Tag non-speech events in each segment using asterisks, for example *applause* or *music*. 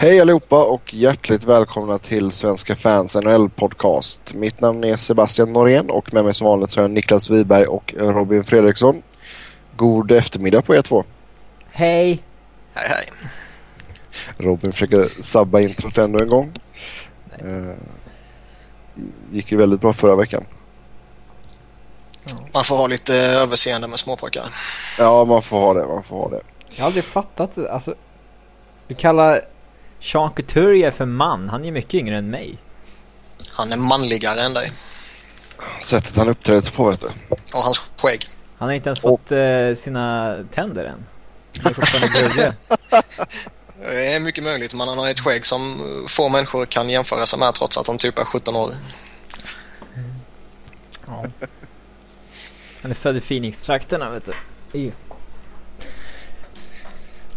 Hej allihopa och hjärtligt välkomna till Svenska fans NHL podcast. Mitt namn är Sebastian Norén och med mig som vanligt så är Niklas Wiberg och Robin Fredriksson. God eftermiddag på er två. Hej! Hej hej. Robin försöker sabba introt ännu en gång. Eh, gick ju väldigt bra förra veckan. Man får ha lite överseende med småpojkar. Ja, man får ha det. Man får ha det. Jag har aldrig fattat det. Alltså, du kallar Sean Couturier för man. Han är mycket yngre än mig. Han är manligare än dig. Sättet han uppträder på vet du. Och hans skägg. Han har inte ens fått eh, sina tänder än. Han är fortfarande *laughs* gullig. Det är mycket möjligt, men han har ett skägg som få människor kan jämföra sig med trots att han typ är 17 år. Ja. Han är född i Phoenix-trakterna vet du.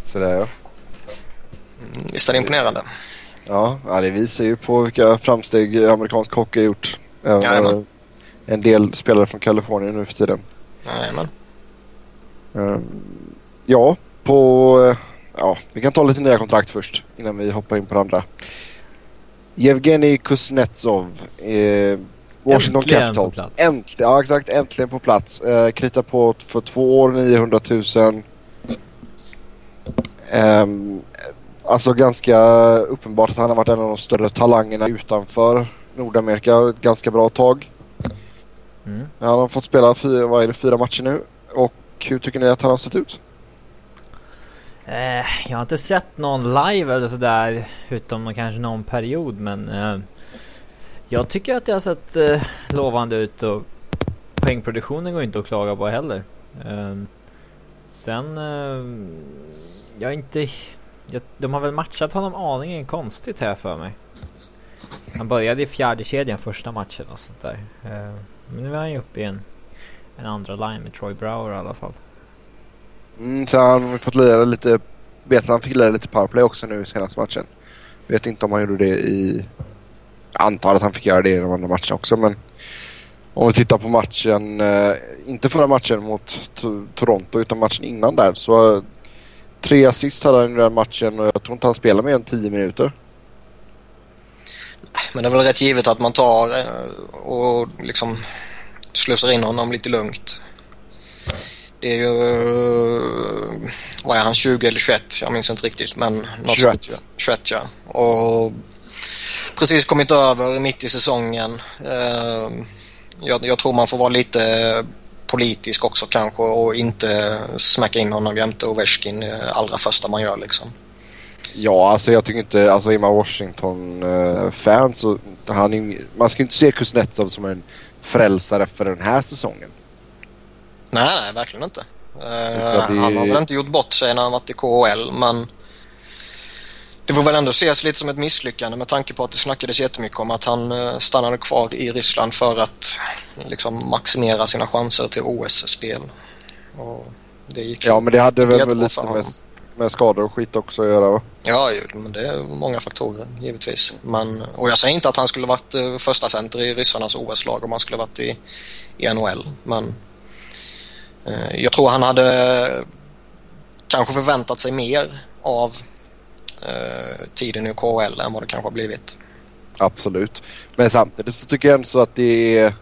Sådär ja. Mm, Visst är det imponerande? Ja, det visar ju på vilka framsteg amerikansk hockey har gjort. Även, Jajamän. eh, en del spelare från Kalifornien nu för tiden. Jajamän. Eh, ja, på... eh, ja, vi kan ta lite nya kontrakt först innan vi hoppar in på det andra. Yevgeni Kuznetsov. Eh, Washington Äntligen Capitals. på plats. Äntligen, ja exakt. Äntligen på plats. Eh, kritar på för två år 900 000. Ehm, alltså ganska uppenbart att han har varit en av de större talangerna utanför Nordamerika ett ganska bra tag. Mm. Han har fått spela fyra, vad är det, fyra matcher nu. Och hur tycker ni att han har sett ut? Eh, jag har inte sett någon live eller sådär. Utom kanske någon period men. Eh, jag tycker att det har sett eh, lovande ut och poängproduktionen går inte att klaga på heller. Eh, sen. Eh, jag är inte. Jag, de har väl matchat honom aningen konstigt här för mig. Han började i fjärde kedjan första matchen och sånt där. Uh, men nu är han ju uppe i en, en andra line med Troy Brower i alla fall. Mm, så han har fått lira lite, vet att han fick lira lite powerplay också nu i senaste matchen. Vet inte om han gjorde det i... Jag antar att han fick göra det i de andra matcherna också men... Om vi tittar på matchen, eh, inte förra matchen mot Toronto utan matchen innan där så... Tre assist hade han i den matchen och jag tror inte han spelade mer än 10 minuter. Men det är väl rätt givet att man tar eh, och liksom slussar in honom lite lugnt. Det är ju... eh, Vad är han? 20 eller 21? Jag minns inte riktigt. Men något 21, sånt. 21 ja. Och precis kommit över mitt i säsongen. Eh, Jag, jag tror man får vara lite politisk också kanske och inte smacka in honom jämte Ovechkin eh, allra första man gör liksom. Ja, alltså jag tycker inte, alltså är man Washington-fan så han är, man ska inte se Kuznetsov som en frälsare för den här säsongen. Nej, nej, verkligen inte. Det- Han har väl inte gjort bort sig när han varit i KHL, men det får väl ändå ses lite som ett misslyckande med tanke på att det snackades jättemycket om att han eh, stannade kvar i Ryssland för att liksom maximera sina chanser till OS-spel. Ja, men det hade väl jättebra lite med, med skador och skit också att göra va? Ja, men det är många faktorer givetvis. Men, och jag säger inte att han skulle varit eh, första center i ryssarnas OS-lag om han skulle varit i, i NHL. Men eh, jag tror han hade kanske förväntat sig mer av eh, tiden i KHL än vad det kanske har blivit. Absolut. Men samtidigt så tycker jag ändå så att det är...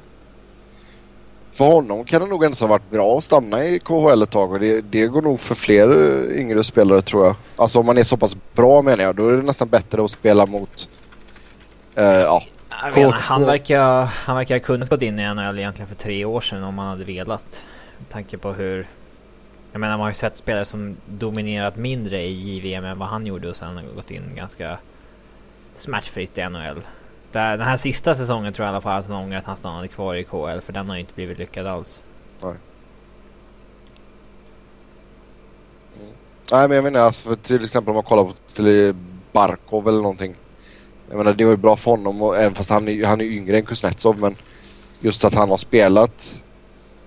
För honom kan det nog ändå ha varit bra att stanna i KHL ett tag och det, det går nog för fler yngre spelare tror jag. Alltså om man är så pass bra menar jag, då är det nästan bättre att spela mot... eh, ja, inte, han, verkar, han verkar ha kunnat gått in i NHL egentligen för tre år sedan om han hade velat. Med tanke på hur... Jag menar man har ju sett spelare som dominerat mindre i JVM än vad han gjorde och sen gått in ganska smärtfritt i NHL. Där, den här sista säsongen tror jag i alla fall att han ångrar att han stannade kvar i KL för den har ju inte blivit lyckad alls. Nej Nej men jag menar alltså, för till exempel om man kollar på till Barkov eller någonting. Jag menar det var ju bra för honom och även fast han är, han är yngre än Kuznetsov men just att han har spelat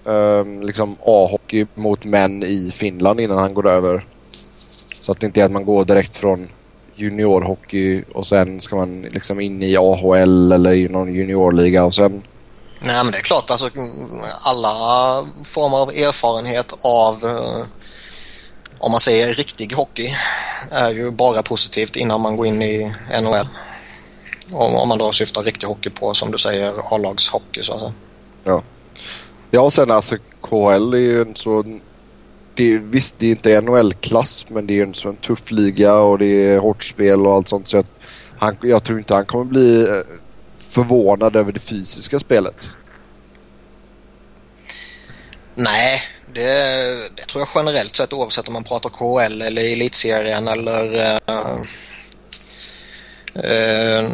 ehm, liksom A-hockey mot män i Finland innan han går över. Så att det inte är att man går direkt från juniorhockey och sen ska man liksom in i AHL eller i någon juniorliga och sen Nej men det är klart alltså alla former av erfarenhet av, eh, om man säger riktig hockey är ju bara positivt innan man går in i NHL. Om, om man då syftar riktig hockey på som du säger A-lagshockey så att säga. Ja. Ja och sen alltså KHL är ju en så... Det, visst det är inte NHL-klass men det är ju en sån tuff liga och det är hårt spel och allt sånt så jag, han, jag tror inte han kommer bli eh, förvånad över det fysiska spelet. Nej, det, det, tror jag generellt sett oavsett om man pratar KHL eller elitserien eller uh, uh,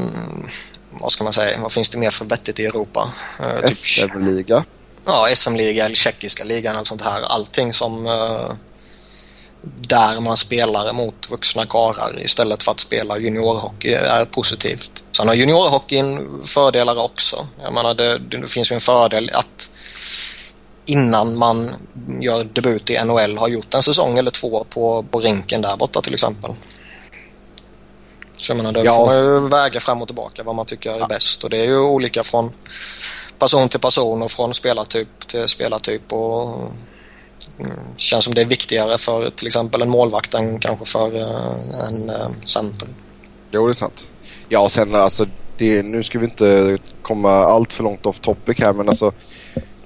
vad ska man säga, vad finns det mer för vettigt i Europa? Uh, typ, SM-liga? Ja, SM-liga eller tjeckiska ligan och sånt här. Allting som där man spelar mot vuxna karar istället för att spela juniorhockey är positivt. Sen har juniorhockeyn fördelar också. Jag menar det, det finns ju en fördel att innan man gör debut i NHL har gjort en säsong eller två på, på rinken där borta till exempel. Så jag menar, det ja. får man ju väga fram och tillbaka vad man tycker är bäst och det är ju olika från person till person och från spelartyp till spelartyp och mm, känns som det är viktigare för till exempel en målvakt än kanske för uh, en eh, uh, center. Jo, det är sant. Ja, och sen alltså det, nu ska vi inte komma allt för långt off topic här men alltså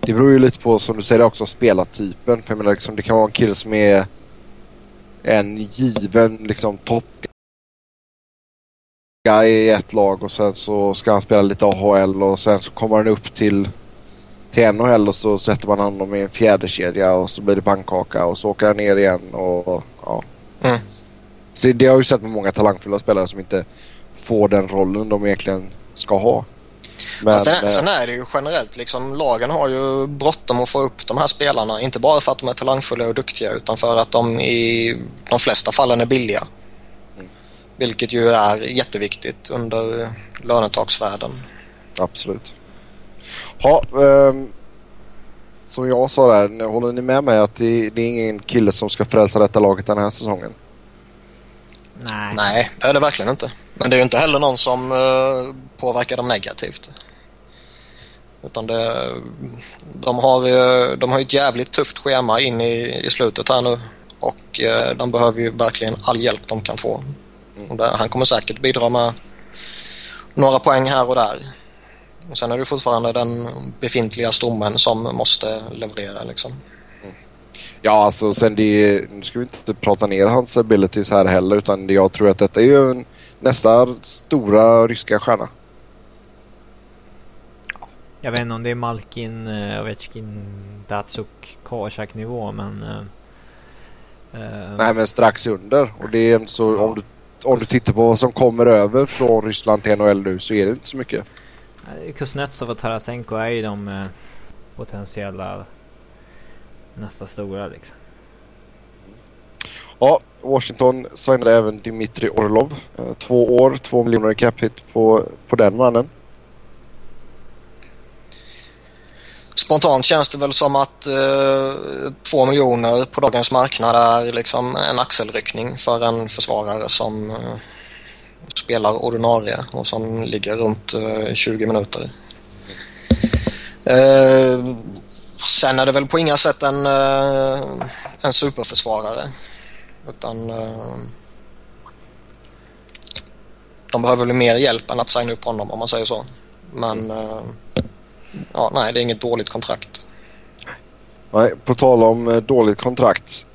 det beror ju lite på som du säger också spelartypen. För jag menar liksom, det kan vara en kille som är en given liksom topp i ett lag och sen så ska han spela lite AHL och sen så kommer han upp till till NHL och så sätter man honom i en fjärde kedja och så blir det pannkaka och så åker han ner igen och ja. Mm. Så det har jag ju sett med många talangfulla spelare som inte får den rollen de egentligen ska ha. Men, Fast den, sen är det ju generellt liksom, lagen har ju bråttom att få upp de här spelarna. Inte bara för att de är talangfulla och duktiga utan för att de i de flesta fallen är billiga. Vilket ju är jätteviktigt under lönetaksvärlden. Absolut. Ja, um, som jag sa där, håller ni med mig att det, det är ingen kille som ska frälsa detta laget den här säsongen? Nej. Nej, det är det verkligen inte. Men det är ju inte heller någon som uh, påverkar dem negativt. Utan det, de, har, de har ett jävligt tufft schema in i, i slutet här nu. Och uh, de behöver ju verkligen all hjälp de kan få. Och där, han kommer säkert bidra med några poäng här och där. Och sen är det fortfarande den befintliga stommen som måste leverera liksom. Ja, alltså sen det, nu ska vi inte prata ner hans abilities här heller utan jag tror att detta är ju nästa stora ryska stjärna. Jag vet inte om det är Malkin, Ovechkin, Datsuk, Karsak nivå men... Uh, uh, Nej men strax under och det är en så ja. om, du, om du tittar på vad som kommer över från Ryssland till NHL nu så är det inte så mycket. Kuznetsov och Tarasenko är ju de potentiella nästa stora liksom. Ja, Washington signade även Dimitri Orlov. Eh, två år, två miljoner i cap hit på, på den mannen. Spontant känns det väl som att eh, två miljoner på dagens marknad är liksom en axelryckning för en försvarare som eh, spelar ordinarie och som ligger runt eh, 20 minuter. Eh, Sen är det väl på inga sätt en, eh, en superförsvarare. Utan eh, de behöver väl mer hjälp än att signa upp honom om man säger så. Men uh, ja, nej, det är inget dåligt kontrakt. Nej, på tal om dåligt kontrakt.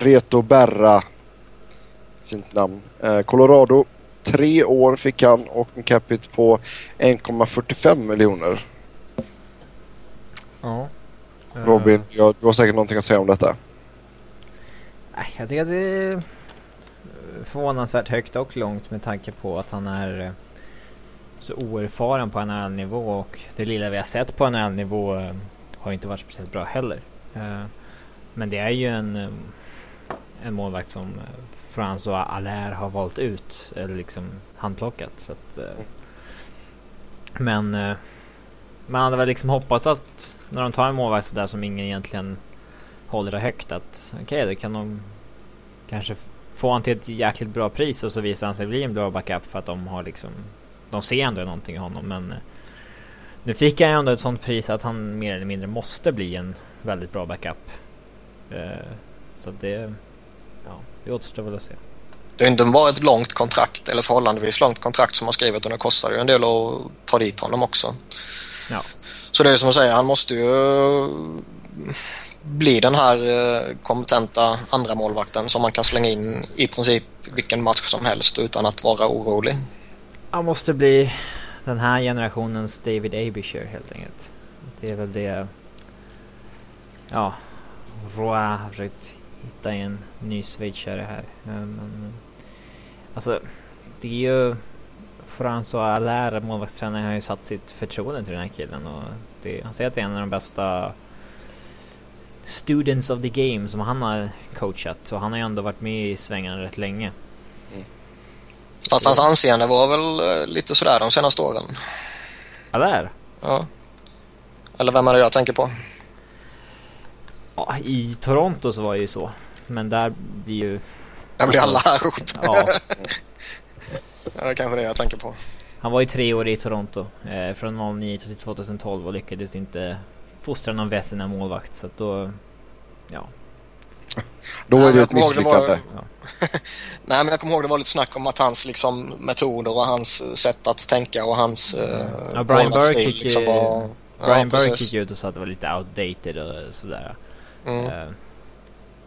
Reto Berra. Fint namn. Colorado. Tre år fick han och en capita på 1,45 miljoner. Ja. Robin, ja, du har säkert någonting att säga om detta. Nej, jag tycker att det är förvånansvärt högt och långt med tanke på att han är eh, så oerfaren på NHL-nivå och det lilla vi har sett på NHL-nivå eh, har inte varit speciellt bra heller. Eh, men det är ju en, eh, en målvakt som eh, François Allaire har valt ut eller liksom handplockat. Så att, eh, men man hade väl liksom hoppats att när de tar en målvakt sådär som ingen egentligen håller det högt att okej, okay, det kan de kanske få han till ett jäkligt bra pris och så visar han sig bli en bra backup för att de har liksom de ser ändå någonting i honom men eh, nu fick han ju ändå ett sånt pris att han mer eller mindre måste bli en väldigt bra backup. Uh, så det ja, det återstår väl att se. Det har inte bara ett långt kontrakt eller förhållandevis långt kontrakt som har skrivit och det kostar ju en del att ta dit honom också. Ja. Så det är som att säga, han måste ju bli den här eh, kompetenta andra målvakten som man kan slänga in i princip vilken match som helst utan att vara orolig. Han måste bli den här generationens David Abisher helt enkelt. Det är väl det... Ja, Roy har försökt hitta en ny schweizare här. Men, alltså, det är ju... François Allaire, målvaktstränaren, har ju satt sitt förtroende till den här killen och det, han säger att det är en av de bästa students of the game som han har coachat och han har ju ändå varit med i svängarna rätt länge. Fast hans anseende var väl eh, lite sådär de senaste åren. Allaire? Ja. Eller vem är det jag tänker på? Ja, i Toronto så var det ju så. Men där blir ju... Där blir alla här. Ja, *laughs* Ja, det är kanske det jag tänker på. han var ju tre år i Toronto. Eh, från 09 till 2012 och lyckades inte fostra någon väsen målvakt. Så att då... Ja. Då är det jag ett misslyckande. *laughs* Nej, men jag kommer ihåg det var lite snack om att hans liksom, metoder och hans sätt att tänka och hans eh, Ja, Brian Burke gick, liksom eh, var... Brian ja, Burke gick ut och sa att det var lite outdated och sådär. Mm. Eh,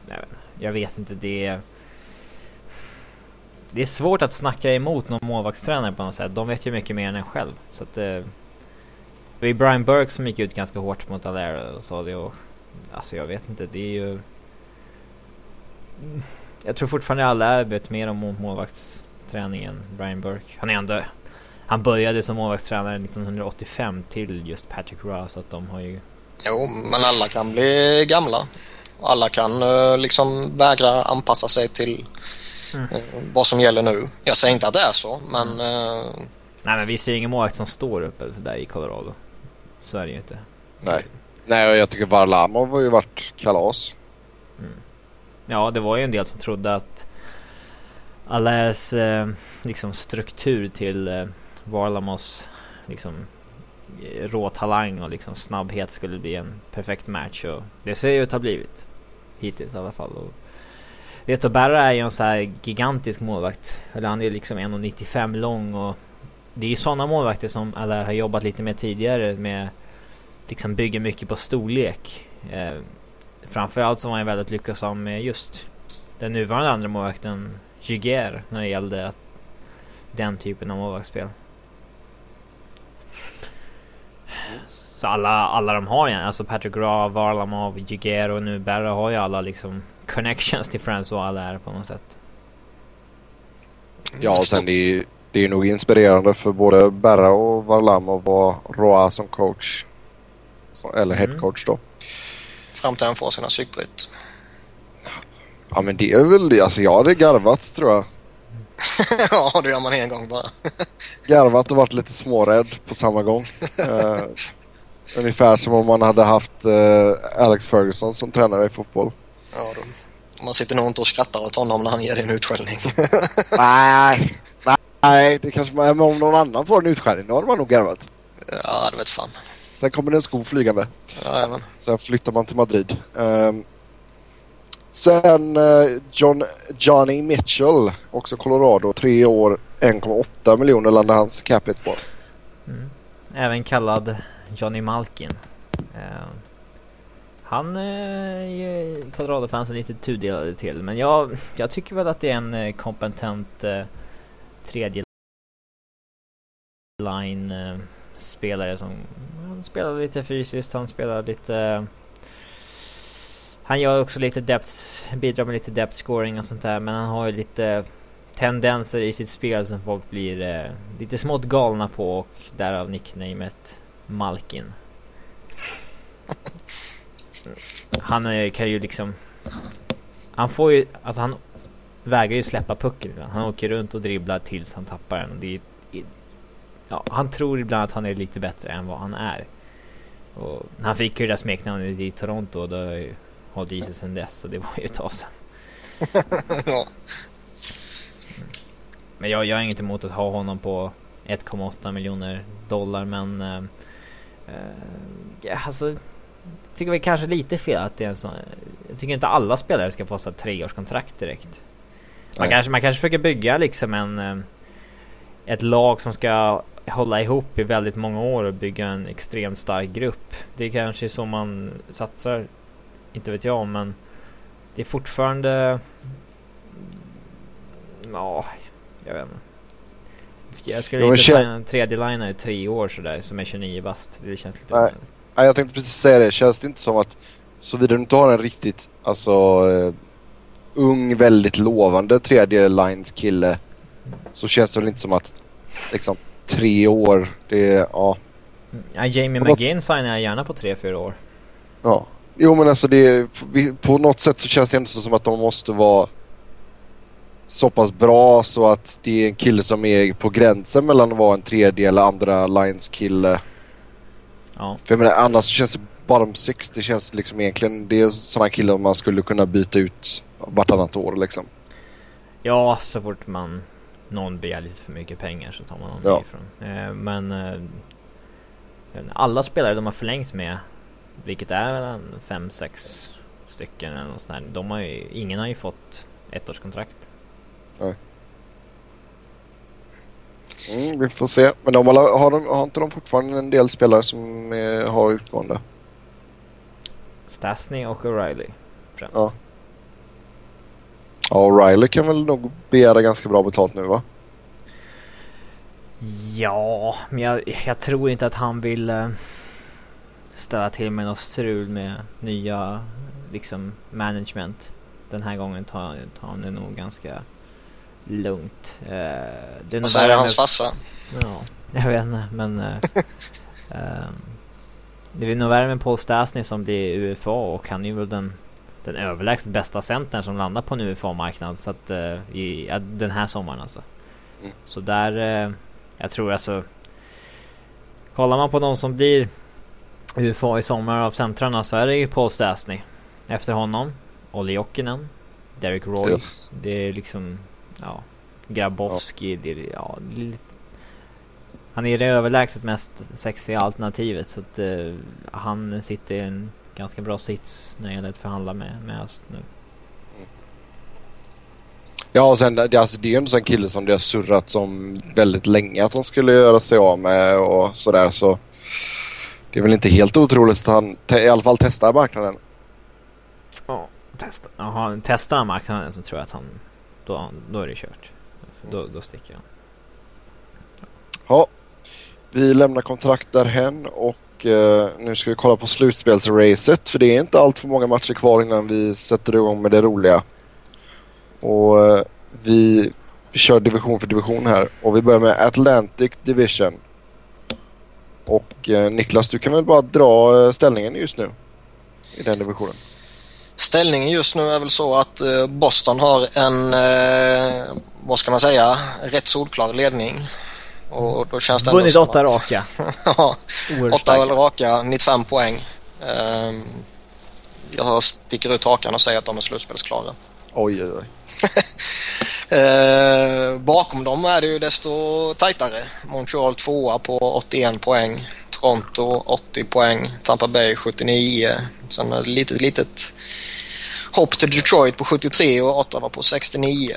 jag, vet, jag vet inte, det. Det är svårt att snacka emot någon målvaktstränare på något sätt. De vet ju mycket mer än en själv. Så att, eh, det var ju Brian Burke som gick ut ganska hårt mot Allaire och sa det och... Alltså jag vet inte, det är ju... Mm, Jag tror fortfarande Allaire vet mer om målvaktsträning än Brian Burke. Han är ändå... Han började som målvaktstränare 1985 till just Patrick Ross så att de har ju... Jo, men alla kan bli gamla. Alla kan eh, liksom vägra anpassa sig till Mm. eh, vad som gäller nu. Jag säger inte att det är så, men eh, Nej men vi ser ingen målvakt som står uppe sådär i Colorado. Så är det ju inte. Nej. Nej, och jag tycker Varlamov har ju varit kalas. Ja, det var ju en del som trodde att Allaires eh, liksom struktur till eh, Varlamos liksom eh, råtalang rå talang och liksom snabbhet skulle bli en perfekt match och det ser ju ut att ha blivit. Hittills i alla fall. Och Leto Berra är ju en så här gigantisk målvakt. Eller han är liksom 1,95 lång och det är ju sådana målvakter som Allaire har jobbat lite med tidigare med liksom bygger mycket på storlek. Eh, Framförallt så var han väldigt lyckosam med just den nuvarande andra målvakten Juger när det gällde att, den typen av målvaktsspel. Så alla, alla de har igen, alltså Patrick Raw, Varlamov, Juger och nu Berra har ju alla liksom *laughs* connections till François Allaire på något sätt. Ja, och sen det är ju det är nog inspirerande för både Berra och Varlamov och Roa som coach. Eller Mm. headcoach då. Fram till han får sina psykbryt. Ja men det är väl det. Alltså jag hade garvat tror jag. *laughs* ja, det gör man en gång bara. *laughs* Garvat och varit lite smårädd på samma gång. *laughs* Eh, ungefär som om man hade haft eh, Alex Ferguson som tränare i fotboll. Ja, då. Man sitter nog inte och skrattar åt honom när han ger dig en utskällning. Nej, nej det kanske man, men om någon annan får en utskällning då hade man nog garvat. ja, det vet fan. Sen kommer det en sko flygande. Ja, men. Sen flyttar man till Madrid. Ehm, sen eh, John, Johnny Mitchell, också Colorado. Tre år, 1,8 miljoner landade hans capita på. Mm. Även kallad Johnny Malkin. Eh, han är ju Colorado-fansen lite tudelade till. Men jag, jag tycker väl att det är en eh, kompetent eh, tredje line spelare som han spelar lite fysiskt, han spelar lite eh, han gör också lite depth, bidrar med lite depth scoring och sånt där men han har ju lite tendenser i sitt spel som folk blir eh, lite smått galna på och därav nicknamet Malkin. Han eh, kan ju liksom Han får ju, alltså han vägrar ju släppa pucken ibland. Han åker runt och dribblar tills han tappar den det är, Ja, han tror ibland att han är lite bättre än vad han är. Och han fick ju det där smeknamnet i Toronto och det har ju hållit i sig sedan dess så det var ju ett tag sedan. *laughs* ja. Men jag, jag har inget emot att ha honom på 1,8 miljoner dollar men... Eh, eh, alltså, tycker vi kanske lite fel att det är en sån... Jag tycker inte alla spelare ska få så treårskontrakt direkt. Man kanske, man kanske försöker bygga liksom en... eh, Ett lag som ska hålla ihop i väldigt många år och bygga en extremt stark grupp. Det är kanske så man satsar. Inte vet jag men... Det är fortfarande... Ja, jag vet inte. Jag skulle men inte ta en tredje liner i tre år sådär som är 29 bast. Det känns lite Nej. Ja, jag tänkte precis säga det. Känns det inte som att såvida du inte har en riktigt alltså eh, ung, väldigt lovande tredje lines kille så känns det väl inte som att liksom tre år, det är ja. Ja, Jamie McGinn signar jag gärna på 3-4 år. ja. Jo men alltså det är, på något sätt så känns det inte som att de måste vara så pass bra så att det är en kille som är på gränsen mellan att vara en tredje eller andra lines kille. Ja. För jag menar annars känns det bottom six, det känns liksom egentligen, det är sådana killar man skulle kunna byta ut vartannat år liksom. ja, så fort man någon begär lite för mycket pengar så tar man någon Ja. ifrån. Eh, men eh, alla spelare de har förlängt med, vilket är fem sex stycken eller något sånt här, de har ju, ingen har ju fått ettårskontrakt. Mm, vi får se. Men de har, har, de, har inte de fortfarande en del spelare som är, har utgående? Stasny och O'Reilly främst. Ja. Ja, O'Reilly kan väl nog begära ganska bra betalt nu va? Ja, men jag, jag tror inte att han vill eh, ställa till med något strul med nya liksom management. Den här gången tar, tar han det nog ganska lugnt. Eh, det är Och så är det hans farsa. Ja, jag vet inte men eh, *laughs* ehm, Det är nog värre med Paul Stastny som blir UFA och han är ju väl den den överlägset bästa centern som landar på en UFA-marknad så att eh, i, ja, den här sommaren alltså. Mm. Så där, eh, jag tror alltså Kollar man på de som blir UFA i sommar av centrarna så är det ju Paul Stastny. Efter honom, Olli Jokinen, Derek Roy. Ja. Det är liksom, ja, Grabowski. Det är, ja, det är lite, han är det överlägset mest sexiga alternativet så att eh, han sitter i en ganska bra sits när det gäller att förhandla med, med oss nu. Ja, och sen det, alltså, det är ju en sån kille som det har surrat som väldigt länge att de skulle göra sig av med och sådär så det är väl inte helt otroligt att han te, i alla fall testar marknaden. Ja, testa. Jaha, testar han marknaden så tror jag att han, då, då är det kört. För Då, då sticker han. Ja, vi lämnar kontrakt därhen och eh, nu ska vi kolla på slutspelsracet för det är inte allt för många matcher kvar innan vi sätter igång med det roliga. Och eh, vi, vi kör division för division här och vi börjar med Atlantic Division. Och eh, Niklas, du kan väl bara dra eh, ställningen just nu i den divisionen. Ställningen just nu är väl så att eh, Boston har en, eh, vad ska man säga, rätt solklar ledning. Och då känns det Vunnit åtta att- raka. *laughs* ja, åtta raka, 95 poäng. Ehm, jag sticker ut hakan och säger att de är slutspelsklara. Oj, oj, oj. *laughs* Eh, bakom dem är det ju desto tajtare. Montreal tvåa på 81 poäng. Toronto 80 poäng. Tampa Bay 79. Sen ett litet, litet hopp till Detroit på 73 och Ottawa på 69.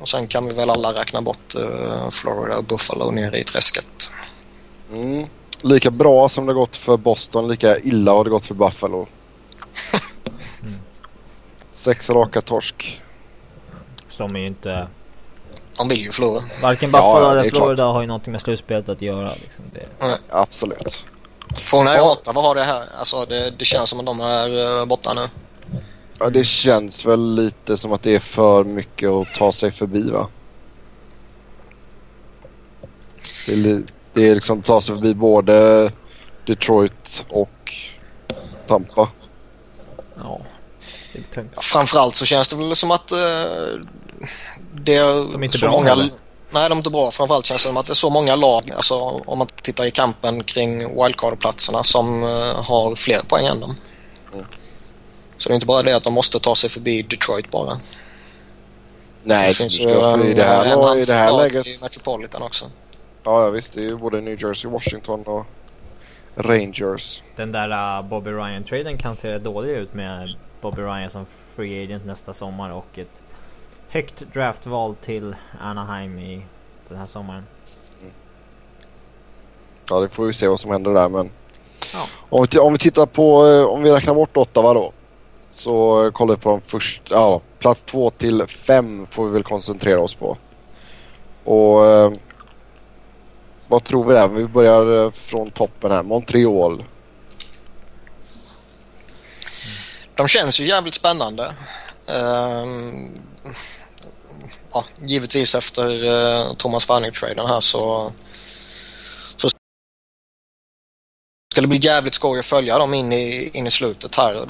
Och sen kan vi väl alla räkna bort eh, Florida och Buffalo nere i träsket. Mm. Lika bra som det gått för Boston, lika illa har det gått för Buffalo. *laughs* Sex raka torsk. Som är ju inte... De vill ju förlora. Varken Buffalo ja, eller är klart. Florida har ju någonting med slutspelet att göra. Liksom. Det, Absolut. Frågan är Ja. Ottawa har det här. Alltså det, det känns som att de är eh, borta nu. Ja, det känns väl lite som att det är för mycket att ta sig förbi va? Det är, det är liksom att ta sig förbi både Detroit och Tampa. ja, det är tungt. Ja, Framförallt så känns det väl som att eh, det är, De är inte så bra många... heller. Nej, de är inte bra. Framförallt känns det som att det är så många lag, alltså om man tittar i kampen kring wildcard-platserna som eh, har fler poäng än dem. Mm. Så det är inte bara det att de måste ta sig förbi Detroit bara. Nej, det finns ju ska, i det här, en i det här läget. i Metropolitan också. Ja, ja, visst. Det är ju både New Jersey, Washington och Rangers. Den där uh, Bobby Ryan-traden kan se dålig ut med Bobby Ryan som free agent nästa sommar och ett högt draftval till Anaheim i den här sommaren. Ja, det får vi se vad som händer där men Ja. om, vi, om vi tittar på, eh, om vi räknar bort Ottawa då. Så kollar vi på de första, ja plats två till fem får vi väl koncentrera oss på. Och eh, vad tror vi där? Vi börjar eh, från toppen här. Montreal. De känns ju jävligt spännande. Ehm, ja, givetvis efter uh, Thomas Werner-traden här så, så ska det bli jävligt skoj att följa dem in i, in i slutet här.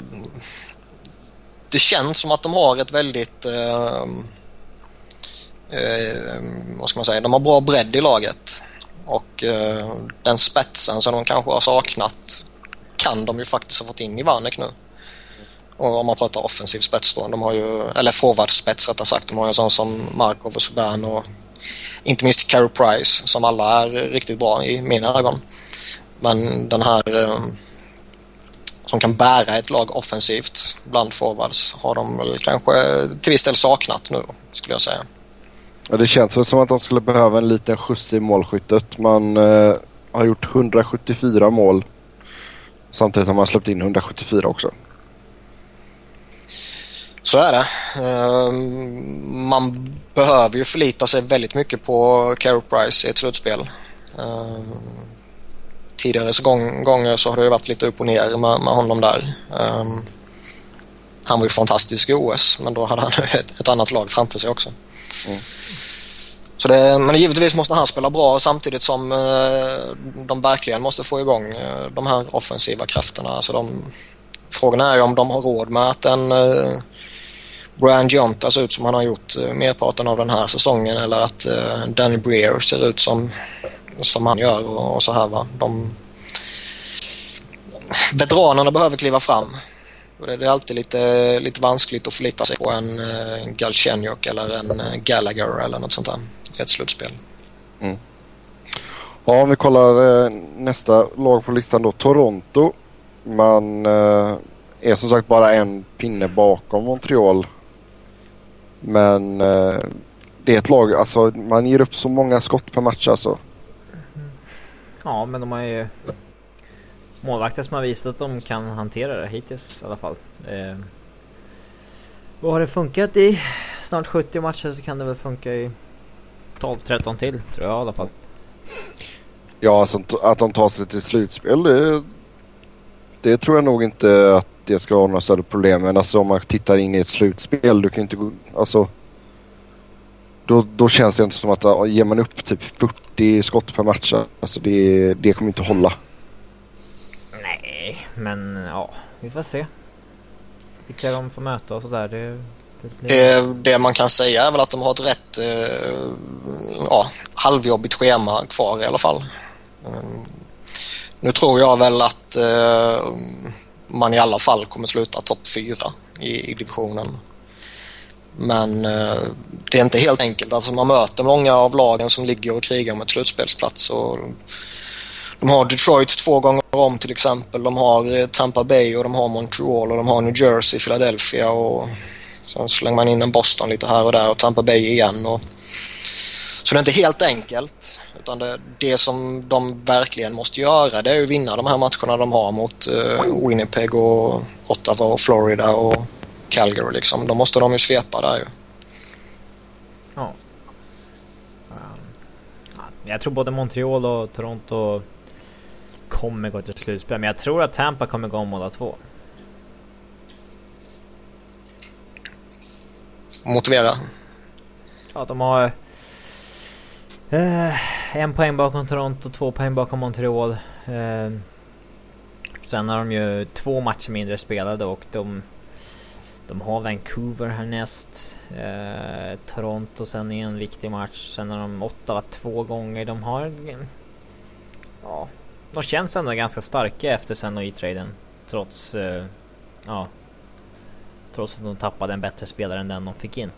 Det känns som att de har ett väldigt Eh, eh, vad ska man säga, de har bra bredd i laget och eh, den spetsen som de kanske har saknat kan de ju faktiskt ha fått in i Vanek nu. Och om man pratar offensiv spets då. De har ju, eller forwardspets rättare sagt. De har ju en sån som Markov och Subban och inte minst Carey Price som alla är riktigt bra i mina ögon. Men den här eh, som kan bära ett lag offensivt bland forwards har de väl kanske till viss del saknat nu skulle jag säga. Ja, det känns väl som att de skulle behöva en liten skjuts i målskyttet. Man eh, har gjort 174 mål. Samtidigt har man släppt in 174 också. Så är det. Ehm, man behöver ju förlita sig väldigt mycket på Carey Price i ett slutspel. Tidigare så gång, gånger så har det varit lite upp och ner med, med honom där. Ehm, han var ju fantastisk i OS men då hade han *laughs* ett, ett annat lag framför sig också. Mm. Så det, men givetvis måste han spela bra samtidigt som eh, de verkligen måste få igång eh, de här offensiva krafterna. Alltså de, frågan är ju om de har råd med att en eh, Brian Gionta ser ut som han har gjort eh, merparten av den här säsongen eller att eh, Danny Breer ser ut som, som han gör och, och så här va. De, veteranerna behöver kliva fram. Och det, det är alltid lite, lite vanskligt att förlita sig på en eh, Galchenyuk eller en eh, Gallagher eller något sånt där i ett slutspel. Mm. Ja, om vi kollar eh, nästa lag på listan då. Toronto. Man eh, är som sagt bara en pinne bakom Montreal. Men eh, det är ett lag, alltså man ger upp så många skott per match alltså. Ja, men de har ju målvakter som har visat att de kan hantera det hittills i alla fall. Eh, vad har det funkat i snart 70 matcher så kan det väl funka i 12-13 till tror jag i alla fall. Ja, alltså att de tar sig till slutspel det, det tror jag nog inte att det ska vara några större problem. Men alltså om man tittar in i ett slutspel, du kan inte gå, alltså då, då känns det inte som att ja, ger man upp typ 40 skott per match, alltså det, det kommer inte hålla. Nej, men ja, vi får se. Vilka de får möta och sådär. Det, det blir... Det, det man kan säga är väl att de har ett rätt eh, ja, halvjobbigt schema kvar i alla fall. Mm. Nu tror jag väl att eh, man i alla fall kommer sluta topp fyra i, i divisionen. Men eh, det är inte helt enkelt. Alltså man möter många av lagen som ligger och krigar om ett slutspelsplats. Och de har Detroit två gånger om till exempel. De har eh, Tampa Bay och de har Montreal och de har New Jersey, Philadelphia och sen slänger man in en Boston lite här och där och Tampa Bay igen. Och... Så det är inte helt enkelt. Utan det, det som de verkligen måste göra det är att vinna de här matcherna de har mot eh, Winnipeg och Ottawa och Florida och Calgary liksom. Då måste de ju svepa där ju. Ja. Ja, jag tror både Montreal och Toronto kommer gå till slutspel. Men jag tror att Tampa kommer gå om båda två. Motivera. Ja, de har eh, en poäng bakom Toronto, två poäng bakom Montreal. Eh, sen har de ju två matcher mindre spelade och de de har Vancouver härnäst. Eh, Toronto sen i en viktig match. Sen har de Ottawa två gånger. De har... Ja, de känns ändå ganska starka efter sen och i traden Trots... Eh, ja. Trots att de tappade en bättre spelare än den de fick in.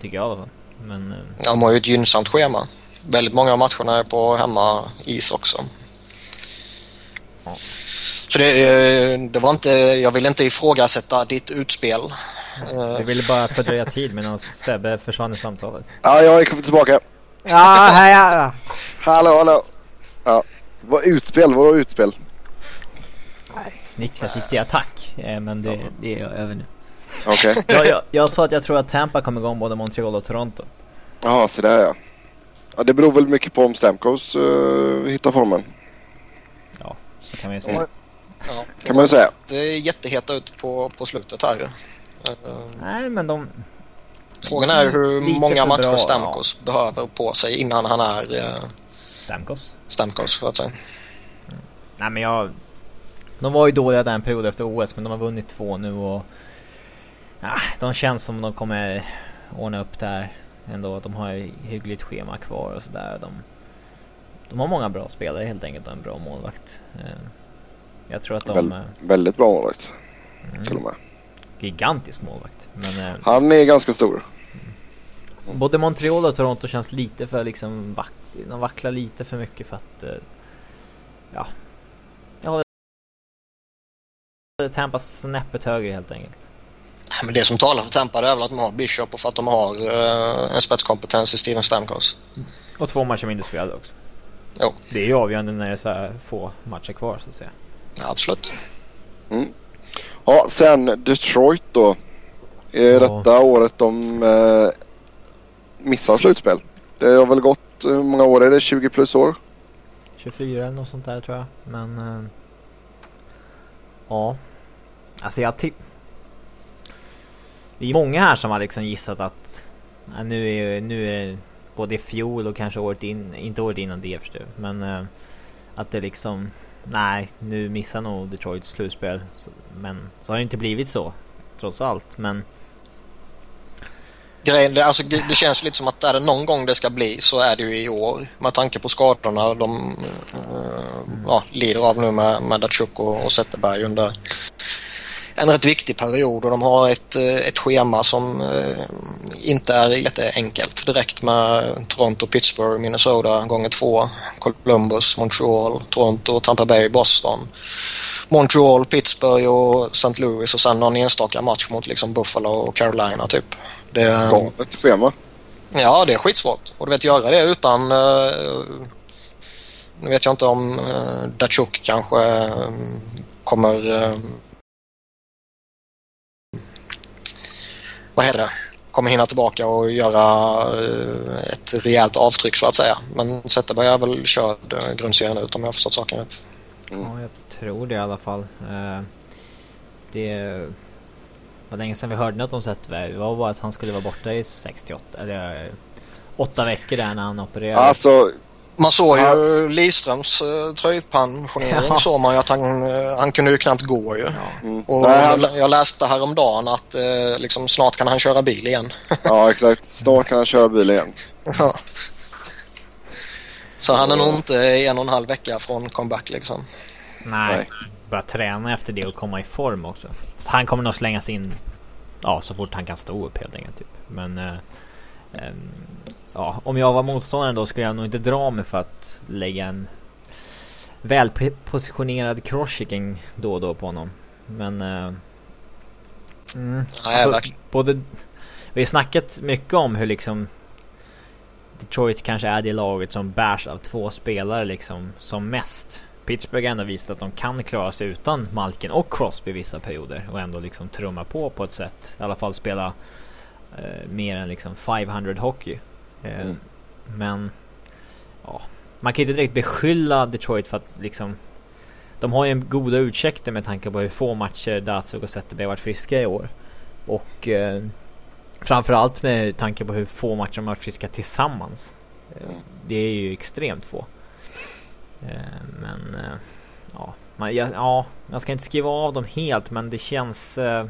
Tycker jag i alla fall. Men... Eh, De har ju ett gynnsamt schema. Väldigt många av matcherna är på hemma is också. Ja. Så det, det var inte, jag vill inte ifrågasätta ditt utspel. Eh, Vi ville bara fördröja tid medan Sebbe försvann i samtalet. Ja, jag är kommit tillbaka. Ja, hej, ja. Hallå, hallå. Ja. Vad utspel? Vadå utspel? Niklas gick till attack, eh, men det, det är över nu. Okej. *laughs* Jag, jag, jag sa att jag tror att Tampa kommer igång både Montreal och Toronto. Ja, så där ja. ja. Det beror väl mycket på om Stamkos uh, hittar formen. Ja, så kan vi säga. Ja. ja. Kan man ju säga. Det är jätteheta ut på, på slutet här. Eh, Nej, men de... Frågan är hur Lite många matcher bra, Stamkos behöver på sig innan han är eh, Stamkos. Stamkos, så att säga. Nej, men jag... De var ju dåliga där en period efter OS, men de har vunnit två nu och... Ja, de känns som de kommer ordna upp där ändå. De har ju hyggligt schema kvar och sådär. De, de har många bra spelare helt enkelt och en bra målvakt. Jag tror att de... Väl- eh, Väldigt bra målvakt mm, till och med. gigantisk målvakt. Men eh, Han är ganska stor. både Montreal och Toronto känns lite för liksom... Vack, de vacklar lite för mycket för att... eh, Ja. Jag håller Tampa snäppet högre helt enkelt. Men det som talar för Tampa det är väl att de har Bishop och för att de har en spetskompetens i Steven Stamkos. Och två matcher mindre spelade också. Jo. Det är ju avgörande när det är så här få matcher kvar så att säga. Ja, absolut. Ja, sen Detroit då. Är Ja. detta året de eh, missar slutspel? Det har väl gått, hur många år är det? 20 plus år? 24 eller något sånt där tror jag. Men... Eh, ja. Alltså jag tipp... Det är många här som har liksom gissat att... Ja, nu är nu är det både i fjol och kanske året in, inte året innan det förstår. Men eh, att det liksom... Nej, nu missar nog Detroit slutspel. Så, men så har det inte blivit så. Trots allt. Men Grejen, det, alltså, det känns lite som att är det någon gång det ska bli så är det ju i år. Med tanke på skadorna de eh, ja, lider av nu med, med Datsjuk och, och Zetterberg under en rätt viktig period och de har ett, eh, ett schema som eh, inte är jätteenkelt direkt med Toronto, Pittsburgh, Minnesota gånger två, Columbus, Montreal, Toronto, Tampa Bay, Boston. Montreal, Pittsburgh och St. Louis och sen någon enstaka match mot liksom Buffalo och Carolina typ. Det, Galet schema. Ja, det är skitsvårt. Och du vet, göra det utan... Uh, nu vet jag inte om Datsjuk kanske eh, kommer... vad heter det? Kommer hinna tillbaka och göra eh, ett rejält avtryck så att säga. Men Zetterberg är väl körd uh, grundserien ut om jag har förstått saken rätt. Mm. Ja, jag tror det i alla fall. Eh, det var länge sedan vi hörde något om Zetterberg. Det var bara att han skulle vara borta i 68 eller eh, åtta veckor där när han opererade. Alltså, Man såg ju Ja. Lidströms uh, tröjpensionering Ja. såg man ju att han, eh, han kunde ju knappt gå ju. mm. Och Nej, han, jag, läste häromdagen att eh, liksom, snart kan han köra bil igen. *laughs* ja exakt. Snart kan han köra bil igen. Ja. Så han är nog inte en och en halv vecka från comeback liksom. Nej, Nej. börja träna efter det och komma i form också. Så han kommer nog slängas in ja, så fort han kan stå upp helt enkelt. Typ. Men eh, ehm, ja, om jag var motståndare då skulle jag nog inte dra mig för att lägga en välpositionerad crosschecking då och då på honom. Men eh, mm, Nej, alltså, både, vi har snackat mycket om hur liksom Detroit kanske är det laget som bärs av två spelare liksom som mest. Pittsburgh har ändå visat att de kan klara sig utan Malkin och Crosby vissa perioder och ändå liksom trumma på på ett sätt. I alla fall spela eh, mer än liksom 500 hockey. Eh, Mm. Men ja, man kan inte direkt beskylla Detroit för att liksom de har ju en goda ursäkter med tanke på hur få matcher Datsuk och Zetterberg varit friska i år. Och eh, framförallt med tanke på hur få matcher de har varit friska tillsammans. Eh, Mm. Det är ju extremt få. Eh, men eh, ja, man, ja, ja, jag ska inte skriva av dem helt men det känns... Eh,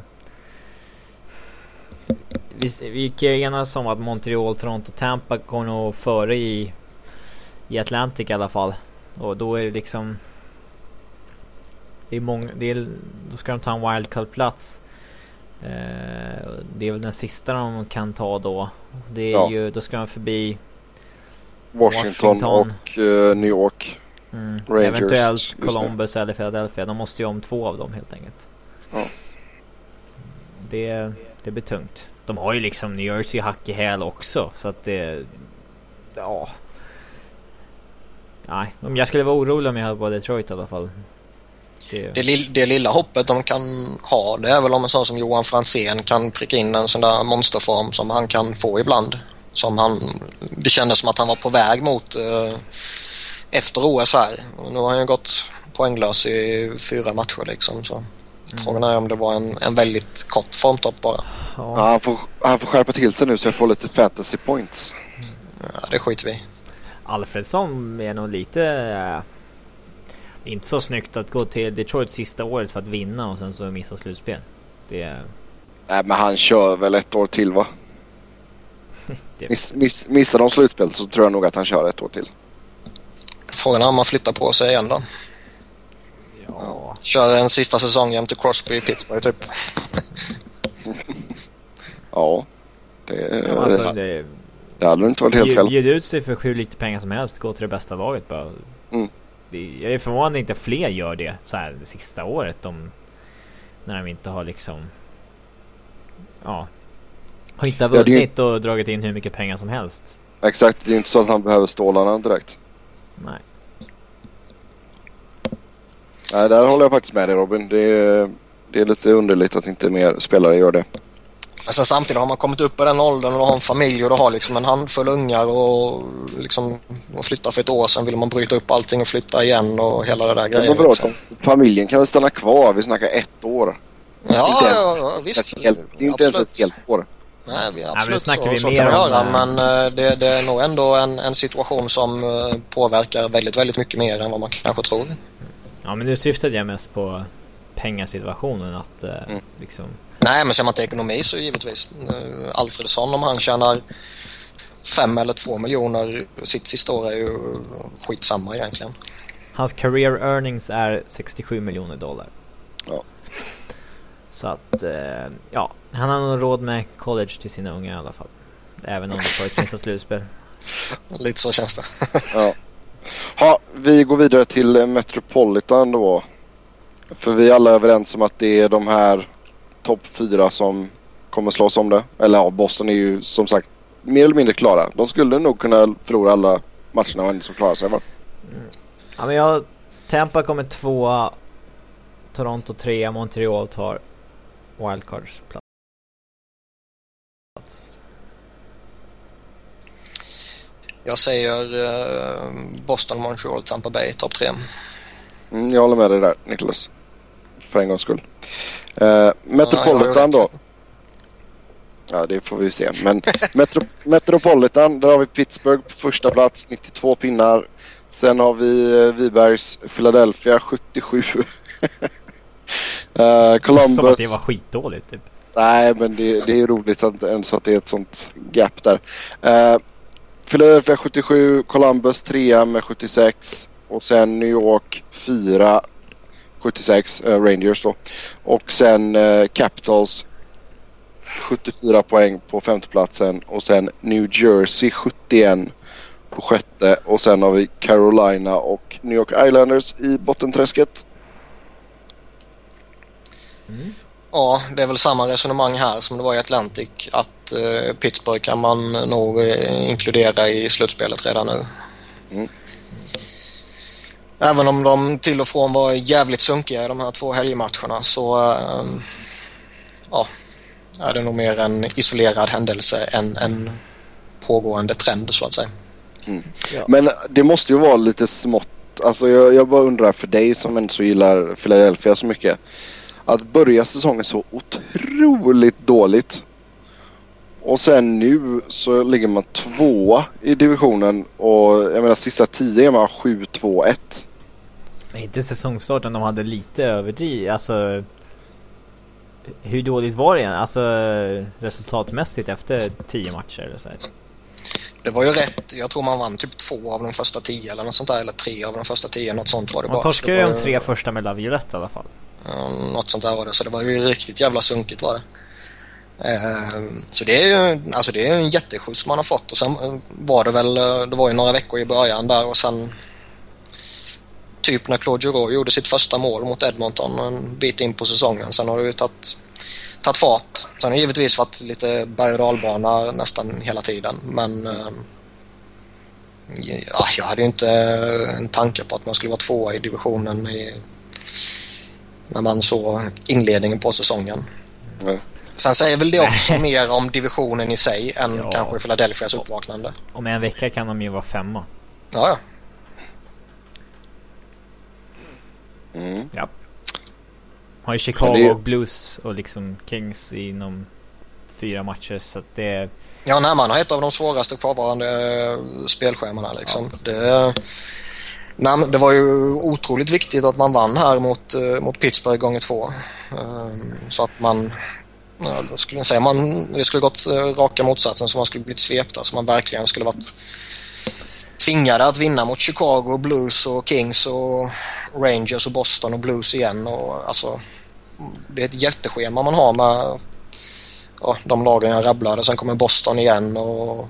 vi, vi kan enas om att Montreal, Toronto, Tampa går nog före i, i Atlantic i alla fall. Och då är det liksom... Det är många, det är, då ska de ta en wildcard-plats. Eh, det är väl den sista de kan ta då. Det är Ja. ju, då ska de förbi Washington, Washington. och eh, New York. Mm. Rangers, Eventuellt. Columbus eller Philadelphia. De måste ju om två av dem helt enkelt. Ja. Det, det blir tungt. De har ju liksom New Jersey hack i häl också så att det... Ja. Nej, om jag skulle vara orolig om jag hade på Detroit i alla fall. Det, Det, lill- det lilla hoppet de kan ha det är väl om en sån som Johan Franzén kan pricka in en sån där monsterform som han kan få ibland. Som han, det kändes som att han var på väg mot eh, efter OS här. Och nu har han ju gått poänglös i fyra matcher liksom. Så. Frågan är om det var en, en väldigt kort formtopp bara. Ja, ja, han, får, han får skärpa till sig nu så jag får lite fantasy points. Ja, det skiter vi. Alfredsson är nog lite... eh, inte så snyggt att gå till Detroit sista året för att vinna och sen så missa slutspel. Det... Nej men han kör väl ett år till va? *laughs* det Miss, miss, missar de slutspel så tror jag nog att han kör ett år till. Frågan är om man flyttar på sig igen då. Ja. Kör en sista säsong jämte Crosby i Pittsburgh typ. *laughs* Ja. Det, Ja, alltså, det, det, hade inte varit helt bjud, fel. bjud ut sig för hur lite pengar som helst. Gå till det bästa laget bara. Mm. Det, jag är förvånad inte fler gör det så här det sista året. De, när de inte har liksom... Ja. Har inte Ja, vunnit och dragit in hur mycket pengar som helst. Exakt, det är inte så att han behöver stålarna direkt. Nej. Nej, där håller jag faktiskt med dig Robin. Det är, det är lite underligt att inte mer spelare gör det. Men sen samtidigt har man kommit upp i den åldern och har en familj och du har liksom en handfull ungar och liksom och flytta för ett år sedan vill man bryta upp allting och flytta igen och hela det där Men grejen. vadå, Liksom. familjen kan väl stanna kvar? Vi snackar ett år. Ja, inte ens- ja, ja, visst. Helt, det är inte ens ett Absolut. helt år. Nej, vi, men absolut snackar så, vi så mer kan man göra eh, men eh, det, det är nog ändå en, en situation som eh, påverkar väldigt, väldigt mycket mer än vad man kanske tror. Ja men nu syftade jag mest på pengasituationen att eh, Mm. liksom... Nej, men ser man till ekonomi så givetvis. eh, Alfredsson om han tjänar fem eller två miljoner sitt sista år är ju skitsamma egentligen. Hans career earnings är 67 miljoner dollar. Ja. Så att, eh, ja. Han har nog råd med college till sina unga i alla fall. Även om det får ett sista slutspel. *laughs* Lite så känns det. Ja. *laughs* Ha, vi går vidare till eh, Metropolitan då. För vi är alla överens om att det är de här topp fyra som kommer slåss om det. Eller ja, Boston är ju som sagt mer eller mindre klara. De skulle nog kunna förlora alla matcherna och ändå så klara sig va? Ja men jag... Tampa kommer tvåa. Toronto trea. Montreal tar wildcards plats. Jag säger eh, Boston, Montreal, Tampa Bay, topp tre. Mm, jag håller med dig där Niklas. För en gångs skull. Eh, Ja, Metropolitan har då. Ja det får vi se. Men *laughs* Metro Metropolitan där har vi Pittsburgh på första plats 92 pinnar. Sen har vi eh, Vibergs Philadelphia 77. *laughs* eh, Columbus. Som att det var skitdåligt typ. Nej men det, det är ju roligt att, ändå att det är ett sånt gap där. Eh, Philadelphia 77, Columbus 3 med 76 och sen New York 4 76, eh, Rangers då. Och sen eh, Capitals 74 poäng på femteplatsen och sen New Jersey 71 på sjätte och sen har vi Carolina och New York Islanders i bottenträsket. Mm. Ja, det är väl samma resonemang här som det var i Atlantic. Att eh, Pittsburgh kan man nog eh, inkludera i slutspelet redan nu. Mm. Även om de till och från var jävligt sunkiga i de här två helgmatcherna så eh, ja, är det nog mer en isolerad händelse än en pågående trend så att säga. Men det måste ju vara lite smått. Alltså jag, jag bara undrar för dig som ändå så gillar Philadelphia så mycket. Att börja säsongen så otroligt dåligt. Och sen nu så ligger man tvåa i divisionen och jag menar sista tio är man 7-2-1. Men inte säsongstarten, de hade lite överdrivet. Alltså... Hur dåligt var det igen? Alltså resultatmässigt efter 10 matcher eller så här. Det var ju rätt. Jag tror man vann typ två av de första tio eller något sånt där. Eller tre av de första tio. Något sånt var det Man bara. torskade Så ju de tre första med Laviolette i alla fall. Ehm, något sånt där var det. Så det var ju riktigt jävla sunkigt var det. Ehm, så det är ju alltså det är en jätteskjuts man har fått och sen eh, var det väl, eh, det var ju några veckor i början där och sen typ när Claude Giroux gjorde sitt första mål mot Edmonton en bit in på säsongen. Sen har det ju tagit, tagit fart. Sen har det givetvis varit lite berg och dalbana nästan hela tiden. Men ehm, ja, jag hade ju inte en tanke på att man skulle vara tvåa i divisionen i, när man såg inledningen på säsongen. Mm. Sen säger väl det också mer om divisionen i sig än Ja. kanske Philadelphias uppvaknande. Om en vecka kan de ju vara femma. Ja, ja. Mm. Ja. Har ju Chicago det Blues och liksom Kings inom fyra matcher så att det... Ja, nej, man har ett av de svåraste kvarvarande eh, spelschemana liksom. Det, nej, men det var ju otroligt viktigt att man vann här mot, eh, mot Pittsburgh gånger två. Ehm, så att man, ja, skulle jag säga, man, det skulle gått eh, raka motsatsen så man skulle blivit svepta så man verkligen skulle varit tvingade att vinna mot Chicago, Blues och Kings och Rangers och Boston och Blues igen. Och, alltså, det är ett jätteschema man har med ja, de lagen jag rabblade. Sen kommer Boston igen och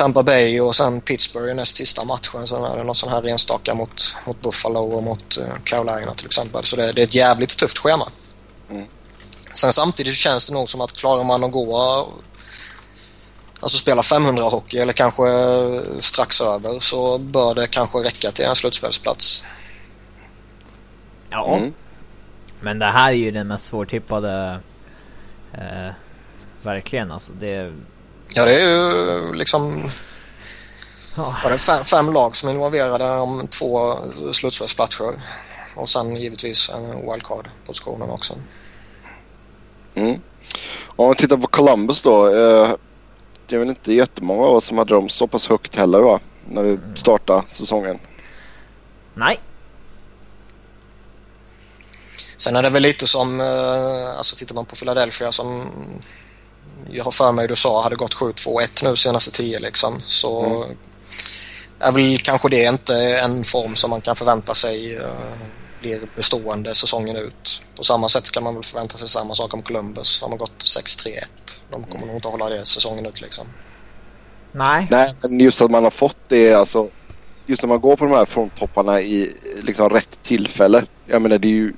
Tampa Bay och sen Pittsburgh i näst sista matchen. Sen är det något sån här enstaka mot, mot Buffalo och mot eh, Carolina till exempel. Så det, det är ett jävligt tufft schema. Mm. Sen samtidigt känns det nog som att klarar man att gå Alltså spela 500 hockey eller kanske strax över så bör det kanske räcka till en slutspelsplats. Ja. Mm. Men det här är ju den mest svårtippade... Eh, verkligen alltså. Det... Ja, det är ju liksom Ja. var det fem, fem lag som är involverade om två slutspelsplatser. Och sen givetvis en wildcard-positionen också. Mm. Om vi tittar på Columbus då. Eh, det är väl inte jättemånga av oss som hade dem så pass högt heller va? När vi startade säsongen. Nej. Sen är det väl lite som, eh, alltså tittar man på Philadelphia som jag har för mig du sa hade gått 7-2-1 nu senaste 10 liksom. Så Mm. är väl kanske det inte en form som man kan förvänta sig eh, blir bestående säsongen ut. På samma sätt ska man väl förvänta sig samma sak om Columbus. Har man gått 6-3-1. De kommer nog inte hålla det säsongen ut liksom. Nej. Nej, men just att man har fått det alltså. Just när man går på de här fronttopparna i liksom rätt tillfälle. Jag menar det är ju.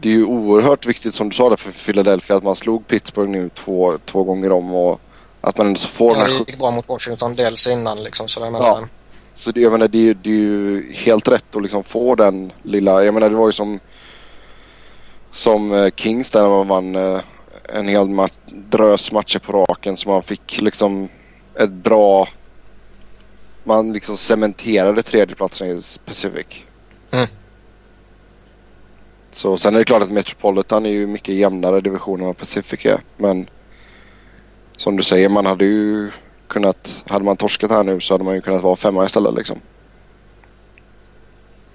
Det är ju oerhört viktigt som du sa där för Philadelphia att man slog Pittsburgh nu två, två gånger om och att man ändå får Ja, det gick bra mot Washington dels innan liksom. Så jag menar, Ja. Så det, jag menar, det, är ju- det är ju helt rätt att liksom få den lilla... Jag menar det var ju som som eh, Kings där man vann eh, en hel ma- drös matcher på raken så man fick liksom ett bra... Man liksom cementerade tredjeplatsen i Pacific. Mm. Så sen är det klart att Metropolitan är ju mycket jämnare division än vad Pacific är. Men som du säger, man hade ju kunnat... Hade man torskat här nu så hade man ju kunnat vara femma istället liksom.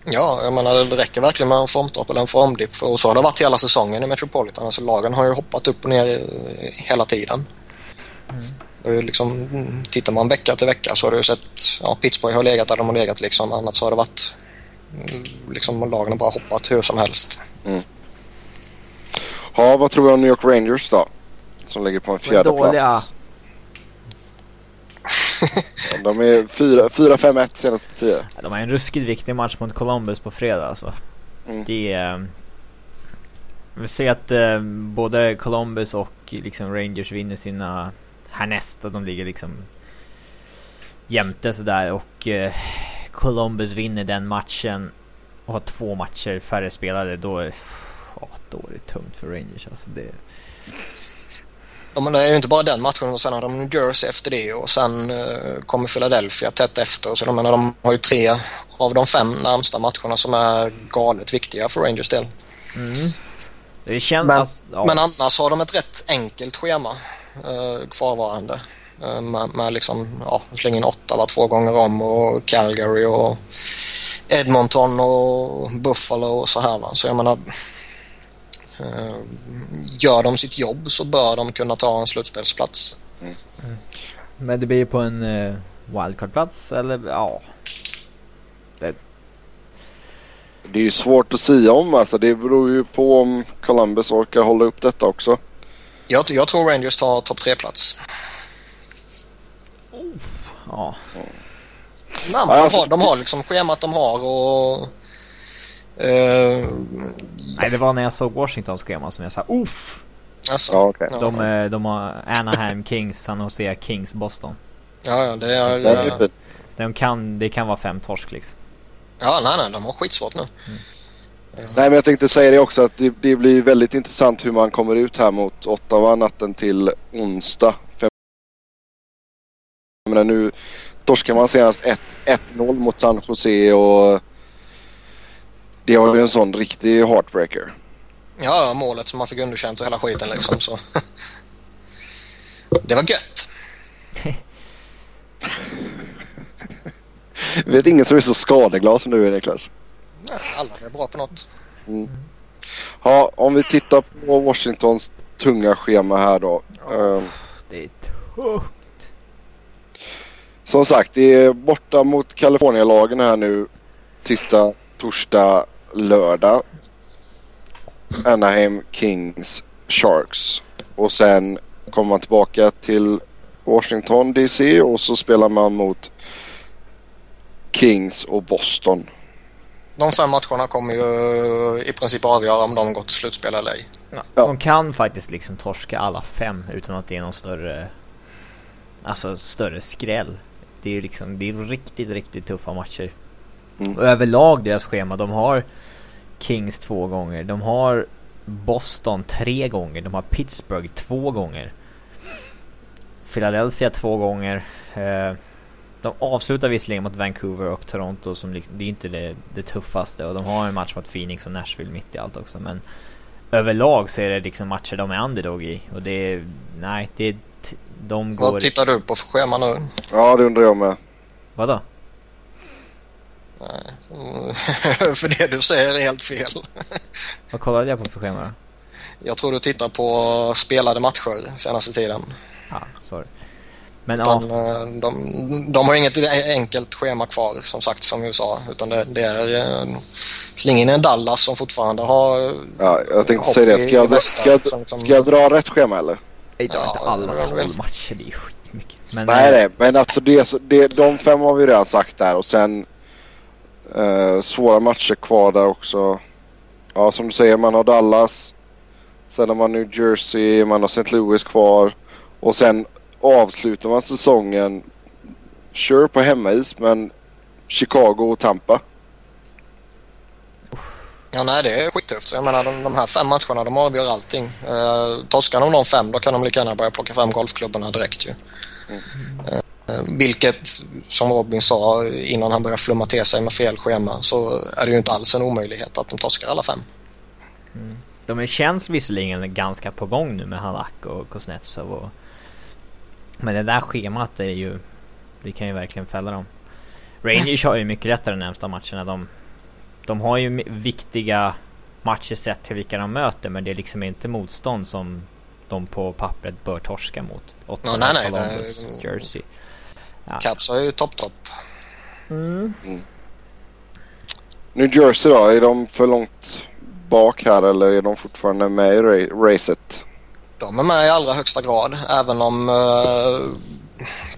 Ja, jag menar det räcker verkligen med en formtopp eller en formdipp. Och så har det varit hela säsongen i Metropolitan. Alltså lagen har ju hoppat upp och ner hela tiden. Det är ju liksom, mm, tittar man vecka till vecka så har du sett, ja Pittsburgh har legat där de har legat liksom. Annars har det varit, mm, liksom lagen har bara hoppat hur som helst. Ja, vad tror vi om New York Rangers då? Som ligger på en fjärde dåliga. plats. *laughs* Ja, De är 4-5-1 senaste tio. Ja, De har en ruskigt viktig match mot Columbus på fredag alltså. Mm. Det är... eh, Vi ser att eh, både Columbus och liksom Rangers vinner sina härnäst och de ligger liksom jämte sådär och eh, Columbus vinner den matchen och har två matcher färre spelade då är, ja, då är det tungt för Rangers alltså. Det, Ja, men det är ju inte bara den matchen och sen har de New Jersey efter det och sen eh, kommer Philadelphia tätt efter. Så de, menar, de har ju tre av de fem närmsta matcherna som är galet viktiga för Rangers del. det känns... Men- ja. Men annars har de ett rätt enkelt schema eh, kvarvarande. Eh, med, med liksom, ja, slänga in åtta var två gånger om och Calgary och Edmonton och Buffalo och så här va. Så jag menar, eh, gör de sitt jobb så bör de kunna ta en slutspelsplats. Men det blir på en uh, wildcard-plats eller ja. Det är ju svårt att säga om alltså. Det beror ju på om Columbus orkar hålla upp detta också. Jag, jag tror Rangers tar topp tre-plats. Ja. Nej, men de, har, de har liksom schemat de har och... eh, Nej, det var när jag såg Washingtons schema som jag sa uff. alltså, Ja, ja. De, eh, de har Anaheim Kings, San Jose Kings, Boston. Ja, ja, det är... Fin. De kan, det kan vara fem torsk liksom. Ja, nej, nej, de har skitsvårt nu. Nej men jag tänkte säga det också att det, det blir väldigt intressant hur man kommer ut här mot Ottawa natten till onsdag. Menar nu torskar man senast 1 1-0 mot San Jose och det var ju en sån riktig heartbreaker. Ja, ja, målet som man fick underkänt och hela skiten liksom så. Det var gött. Jag *laughs* vet ingen som är så skadeglad som du är Niklas. Ja, alla är bra på något. Ja, om vi tittar på Washingtons tunga schema här då. Ehm, Det är tungt. Som sagt, det är borta mot Kalifornialagen här nu. Tisdag, torsdag, lördag. Anaheim Kings Sharks. Och sen kommer man tillbaka till Washington DC och så spelar man mot Kings och Boston. De fem matcherna kommer ju i princip avgöra om de går till slutspel eller ej. Ja. Ja. De kan faktiskt liksom torska alla fem utan att det är någon större, alltså större skräll. Det är ju liksom, det är riktigt, riktigt tuffa matcher. Mm. Och överlag deras schema, de har Kings två gånger, de har Boston tre gånger, de har Pittsburgh två gånger. Philadelphia två gånger. Eh, de avslutar visserligen mot Vancouver och Toronto som det är inte det, det tuffaste och de har en match mot Phoenix och Nashville mitt i allt också men överlag så är det liksom matcher de är underdog i och det är, nej det är, de går... Vad tittar du på för schema nu? Ja, det undrar jag med. Vadå? Mm, *laughs* för det du säger är helt fel. *laughs* Vad kollade jag på för schema då? Jag tror du tittar på spelade matcher senaste tiden. Ja, sorry. Men ja, Utan, eh, de, de har inget enkelt schema kvar som sagt som USA utan det, det är eh, släng in en Dallas som fortfarande har Ja, jag tänkte säga det. Ska jag, västra, ska, jag, som- som- ska jag dra rätt schema eller? Det drar ja, inte alla väl, väl. tolv matcher, det är skitmycket. Men, Nej, nej, men alltså det, det, de fem har vi redan sagt där och sen eh, svåra matcher kvar där också. Ja, som du säger, man har Dallas. Sen har man New Jersey, man har St. Louis kvar. Och sen avslutar man säsongen, sure på hemmais, men Chicago och Tampa. Ja, nej, det är skittufft. Jag menar, de, de här fem matcherna, de avgör allting. Eh, torskar de de fem, då kan de lika gärna börja plocka fram golfklubborna direkt ju. Eh, eh, vilket, som Robin sa innan han började flumma till sig med fel schema, så är det ju inte alls en omöjlighet att de torskar alla fem. De är, känns visserligen ganska på gång nu med Halak och Kuznetsov och... Men det där schemat är ju... Det kan ju verkligen fälla dem. Rangers har ju mycket lättare de närmsta matcherna. De, de har ju viktiga matcher sett till vilka de möter men det är liksom inte motstånd som de på pappret bör torska mot. Ja, nej, nej, Columbus, det- Jersey. Ja. Caps har ju topp-topp. Mm. New Jersey då, är de för långt bak här eller är de fortfarande med i ra- racet? De är med i allra högsta grad, även om eh,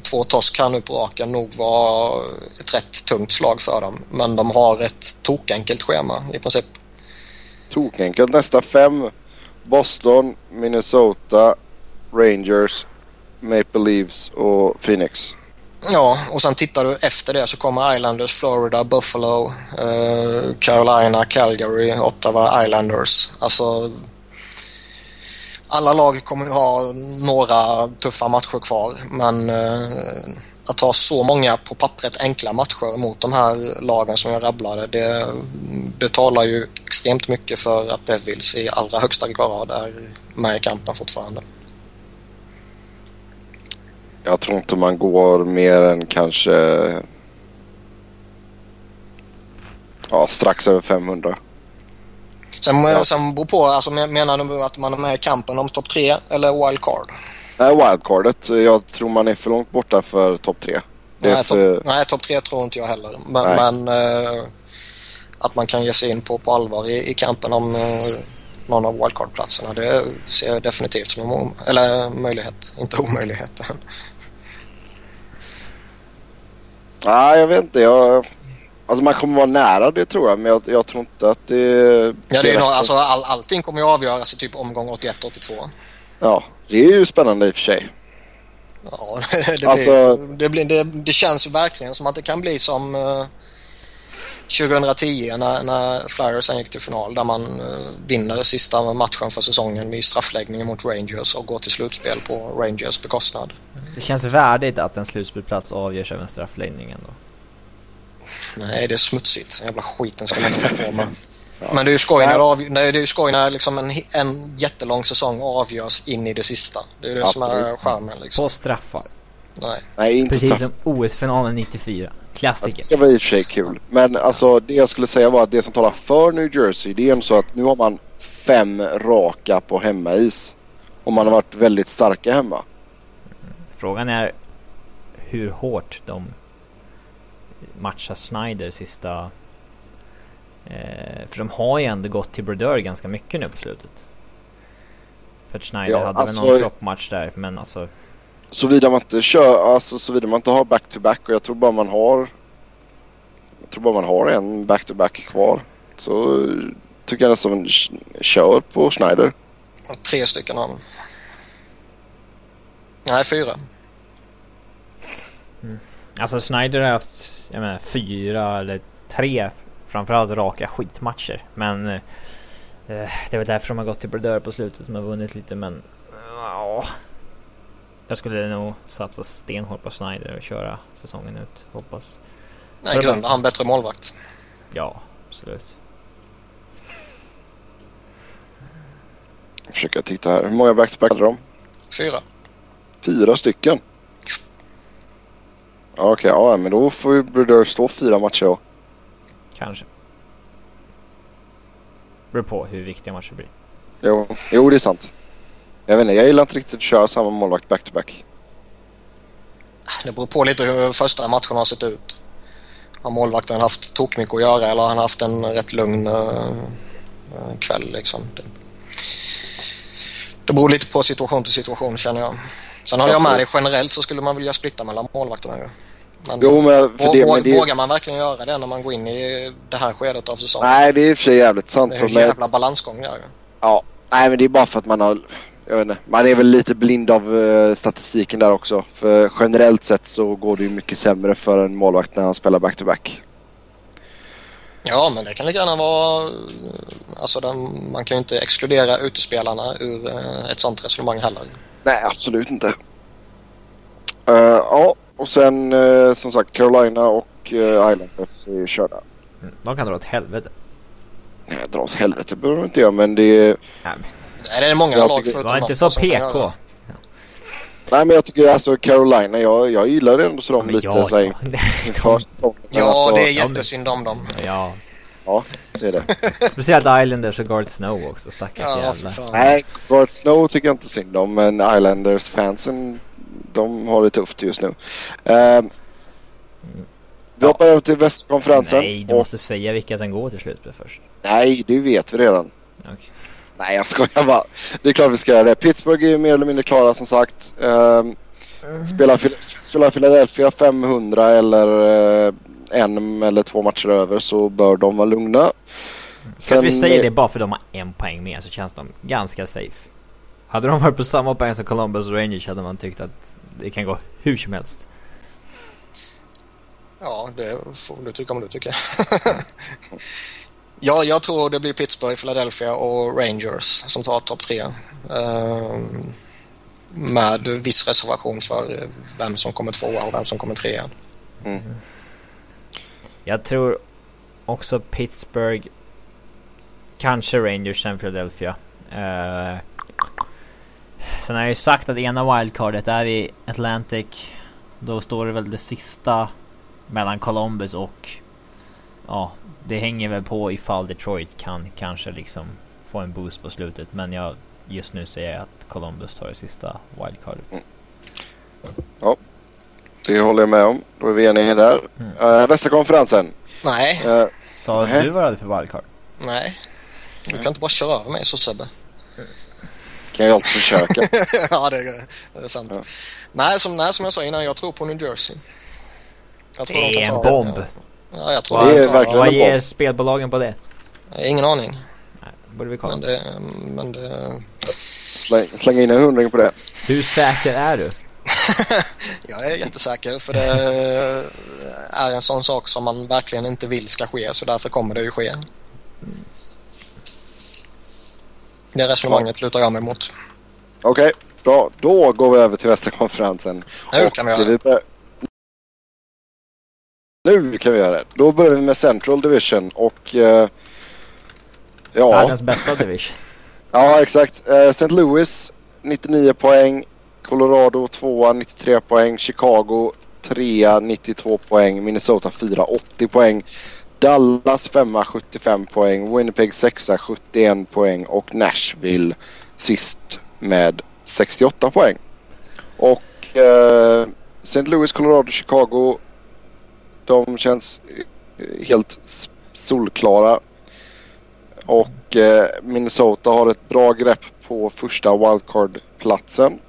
två torsk här nu på raken nog var ett rätt tungt slag för dem. Men de har ett tokenkelt schema i princip. Tokenkelt. Nästa fem. Boston, Minnesota, Rangers, Maple Leafs och Phoenix. Ja, och sen tittar du efter det så kommer Islanders, Florida, Buffalo, eh, Carolina, Calgary, Ottawa, Islanders. Alltså alla lag kommer ju ha några tuffa matcher kvar men eh, att ha så många på pappret enkla matcher mot de här lagen som jag rabblade det, det talar ju extremt mycket för att Devils i allra högsta grad är med i kampen fortfarande. Jag tror inte man går mer än kanske ja, strax över 500. Sen, Ja. sen beror på, alltså, men- menar du att man är med i kampen om topp tre eller wildcard? Nej, wildcardet. Jag tror man är för långt borta för topp tre. Nej, för, topp nej, top tre tror inte jag heller. Men, men eh, att man kan ge sig in på, på allvar i, i kampen om eh, någon av wildcard-platserna det ser jag definitivt som en eller möjlighet, inte omöjlighet. Nej, jag vet inte. Jag, alltså man kommer vara nära det tror jag, men jag, jag tror inte att det... Ja, det är nog, alltså, all, allting kommer ju avgöras i typ omgång 81-82. Ja, det är ju spännande i och för sig. Ja, *laughs* det, blir, Alltså- det, blir, det, det känns ju verkligen som att det kan bli som eh, 2010 när, när Flyers gick till final där man eh, vinner sista matchen för säsongen vid straffläggningen mot Rangers och går till slutspel på Rangers bekostnad. Det känns värdigt att en slutspelsplats avgörs av en straffläggning ändå. Nej, det är smutsigt. Jävla skiten ska man inte hålla på med. Men det är ju skoj när, det av, nej, det är ju skoj när liksom en, en jättelång säsong avgörs in i det sista. Det är det som är Absolut. charmen liksom. På straffar. Nej. Nej, inte Precis straff. som OS-finalen 94. Det Klassiker. var i och för sig kul. Men alltså det jag skulle säga var att det som talar för New Jersey det är ändå så att nu har man fem raka på hemmais. Och man har varit väldigt starka hemma. Frågan är hur hårt de matchar Schneider sista... Eh, för de har ju ändå gått till Brodeur ganska mycket nu på slutet. För att Schneider Ja, hade alltså- väl någon floppmatch där men alltså... Såvida man inte kör, alltså såvida man inte har back-to-back och jag tror bara man har Jag tror bara man har en back-to-back kvar. Så tycker jag nästan man kör på Schneider. Tre stycken har man. Nej, fyra. Alltså Schneider har haft, jag menar fyra eller tre framförallt raka skitmatcher. Men eh, det är väl därför de har gått till Brodeur på slutet som har vunnit lite men... Ja. Jag skulle nog satsa stenhårt på Schneider och köra säsongen ut. Hoppas. Nej, grund han bättre målvakt. Ja, absolut. Jag försöker titta här. Hur många back-to-back hade de? Fyra. Fyra stycken. Ja, Okej, ja men då får ju Brodeur stå fyra matcher då. Kanske. Beror på hur viktiga matcher blir. Jo, jo det är sant. Jag vet inte, jag gillar inte riktigt att köra samma målvakt back-to-back. Det beror på lite hur första matchen har sett ut. Har målvakten haft tokmycket att göra eller har han haft en rätt lugn uh, kväll liksom. Det, det beror lite på situation till situation känner jag. Sen håller jag med dig generellt så skulle man vilja splitta mellan målvakterna ju. Men, Jo, men för vå- det, men det Vågar man verkligen göra det när man går in i det här skedet av säsongen? Nej, det är i och för sig jävligt sant. Det är en men- jävla balansgång där. Ja, nej men det är bara för att man har... Jag vet inte, man är väl lite blind av eh, statistiken där också. För generellt sett så går det ju mycket sämre för en målvakt när han spelar back-to-back. Ja, men det kan lika gärna vara... Alltså den, man kan ju inte exkludera utespelarna ur eh, ett sånt resonemang heller. Nej, absolut inte. Eh, ja, och sen eh, som sagt Carolina och uh, Islanders är körda. Mm, De kan dra åt helvete. Nej, dra åt helvete behöver de inte göra men det är... Nej, men Nej, det är många Jag lag tycker- förutom var inte så PK. det. Nej men jag tycker alltså Carolina, jag, jag gillar ändå så de Men lite ja, såhär ja. inför *laughs* säsongen. Ja, alltså, det är ja, jättesynd om dem. ja. Ja, det är det. *laughs* Speciellt Islanders och Garth Snow också, stackars Ja, jävlar. Nej, Garth Snow tycker jag inte synd om men Islanders-fansen de har det tufft just nu. Uh, vi hoppar över till västkonferensen. Nej, du och, måste säga vilka som går till slutspel först. nej, det vet vi redan. Okej. Nej, jag skojar bara. Det är klart vi ska göra det. Pittsburgh är ju mer eller mindre klara som sagt. Um, spelar, spelar Philadelphia 500 eller eh, en eller två matcher över så bör de vara lugna. Så att vi Sen- säger det bara för de har en poäng mer så känns de ganska safe. Hade de varit på samma poäng som Columbus och Rangers hade man tyckt att det kan gå hur som helst. Ja, det får du tycka om du tycker. *laughs* ja, jag tror det blir Pittsburgh, Philadelphia och Rangers som tar topp tre. Ehm, med viss reservation för vem som kommer tvåa och vem som kommer trea. Jag tror också Pittsburgh, kanske Rangers, sen Philadelphia. Uh, sen har jag ju sagt att ena wildcardet är i Atlantic. Då står det väl det sista mellan Columbus och... Ja, det hänger väl på ifall Detroit kan kanske liksom få en boost på slutet. Men jag just nu säger jag att Columbus tar det sista wildcardet. Det håller jag med om. Då är vi eniga där. Mm. Uh, västra konferensen. Nej, Så Nähä. du vad hade för wildcard? nej. Du kan inte bara köra över mig så Sebbe. Kan jag alltid försöka. *laughs* ja, det är, det är sant. Ja. Nej, som, nej, som jag sa innan, jag tror på New Jersey. Jag tror Det de är en bomb. Ja, jag tror Det de är kan ta- verkligen Vad ger spelbolagen på det? Ingen aning. Nej, borde vi kolla. Men det, men det, Släng, släng in en hundring på det. Hur säker är du? *laughs* jag är jättesäker för det är en sån sak som man verkligen inte vill ska ske så därför kommer det ju ske. Det resonemanget lutar jag mig mot. Okej, bra. Då går vi över till västra konferensen. Nu kan vi göra. vi bör... Nu kan vi göra det. Då börjar vi med Central Division och... eh, ja, Världens bästa division. *laughs* ja, exakt. Uh, St. Louis 99 poäng. Colorado 2 93 poäng. Chicago 3 92 poäng. Minnesota 4 80 poäng. Dallas 5 75 poäng. Winnipeg 6 71 poäng. Och Nashville sist med 68 poäng. Och eh, St. Louis, Colorado, Chicago. De känns eh, helt solklara. Och eh, Minnesota har ett bra grepp på första wildcard-platsen.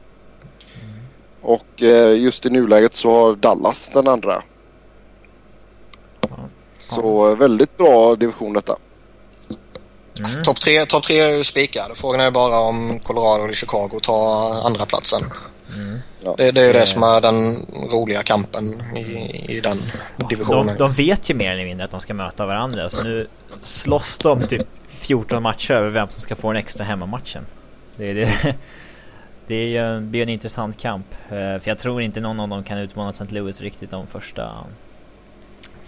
Och eh, just i nuläget så har Dallas den andra. Så väldigt bra division detta. Mm. Topp tre, top tre är ju spikade. Frågan är bara om Colorado eller Chicago tar andra platsen. Mm. Ja. Det, det är ju det Eh. som är den roliga kampen i, i den De, divisionen. de vet ju mer eller mindre att de ska möta varandra. Så nu slåss de typ 14 matcher över vem som ska få den extra hemmamatchen. Det, är det, det är ju en- blir en intressant kamp. Eh, För jag tror inte någon av dem kan utmana St. Louis riktigt om första,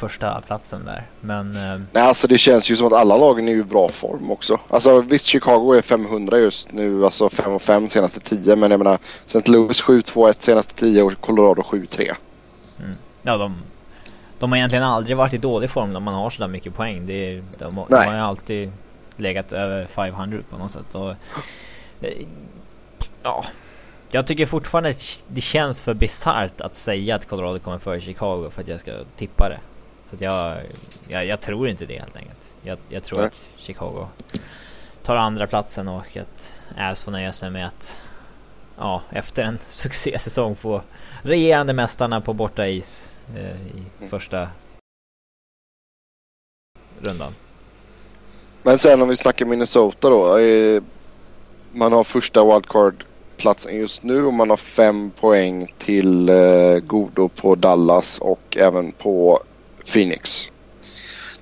första platsen där. Men eh, Nej, alltså det känns ju som att alla lagen är i bra form också. Alltså visst Chicago är 500 just nu, alltså 5 och 5 senaste 10. Men jag menar St. Louis 7-2-1 senaste 10 och Colorado 7-3. ja, de, de har egentligen aldrig varit i dålig form när man har sådär mycket poäng. Det är, de, de Nej. har ju alltid legat över 500 på något sätt. Och, eh, ja, jag tycker fortfarande det känns för bisarrt att säga att Colorado kommer före Chicago för att jag ska tippa det. Så jag, jag, jag tror inte det helt enkelt. Jag, jag tror Nej. att Chicago tar andra platsen och att Äs får nöja sig med att ja, efter en *laughs* succésäsong få regerande mästarna på borta is eh, i första rundan. Men sen om vi snackar Minnesota då. Eh, man har första wildcard-platsen just nu och man har fem poäng till eh, godo på Dallas och även på Phoenix.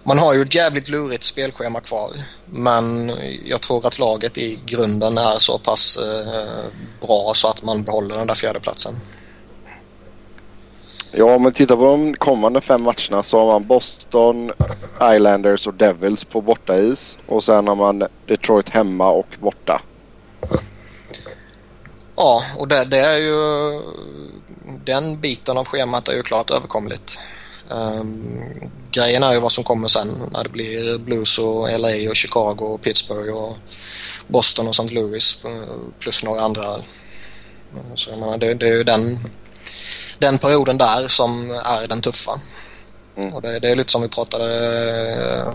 Man har ju ett jävligt lurigt spelschema kvar. Men jag tror att laget i grunden är så pass eh, bra så att man behåller den där fjärdeplatsen. Ja, om man tittar på de kommande fem matcherna så har man Boston, Islanders och Devils på bortais. Och sen har man Detroit hemma och borta. Ja, och det, det är ju... Den biten av schemat är ju klart överkomligt. Um, grejen är ju vad som kommer sen när det blir Blues och LA och Chicago och Pittsburgh och Boston och St. Louis eh, plus några andra. Eh, så jag menar, det, det är ju den, den perioden där som är den tuffa. Mm. Och det, det är lite som vi pratade eh,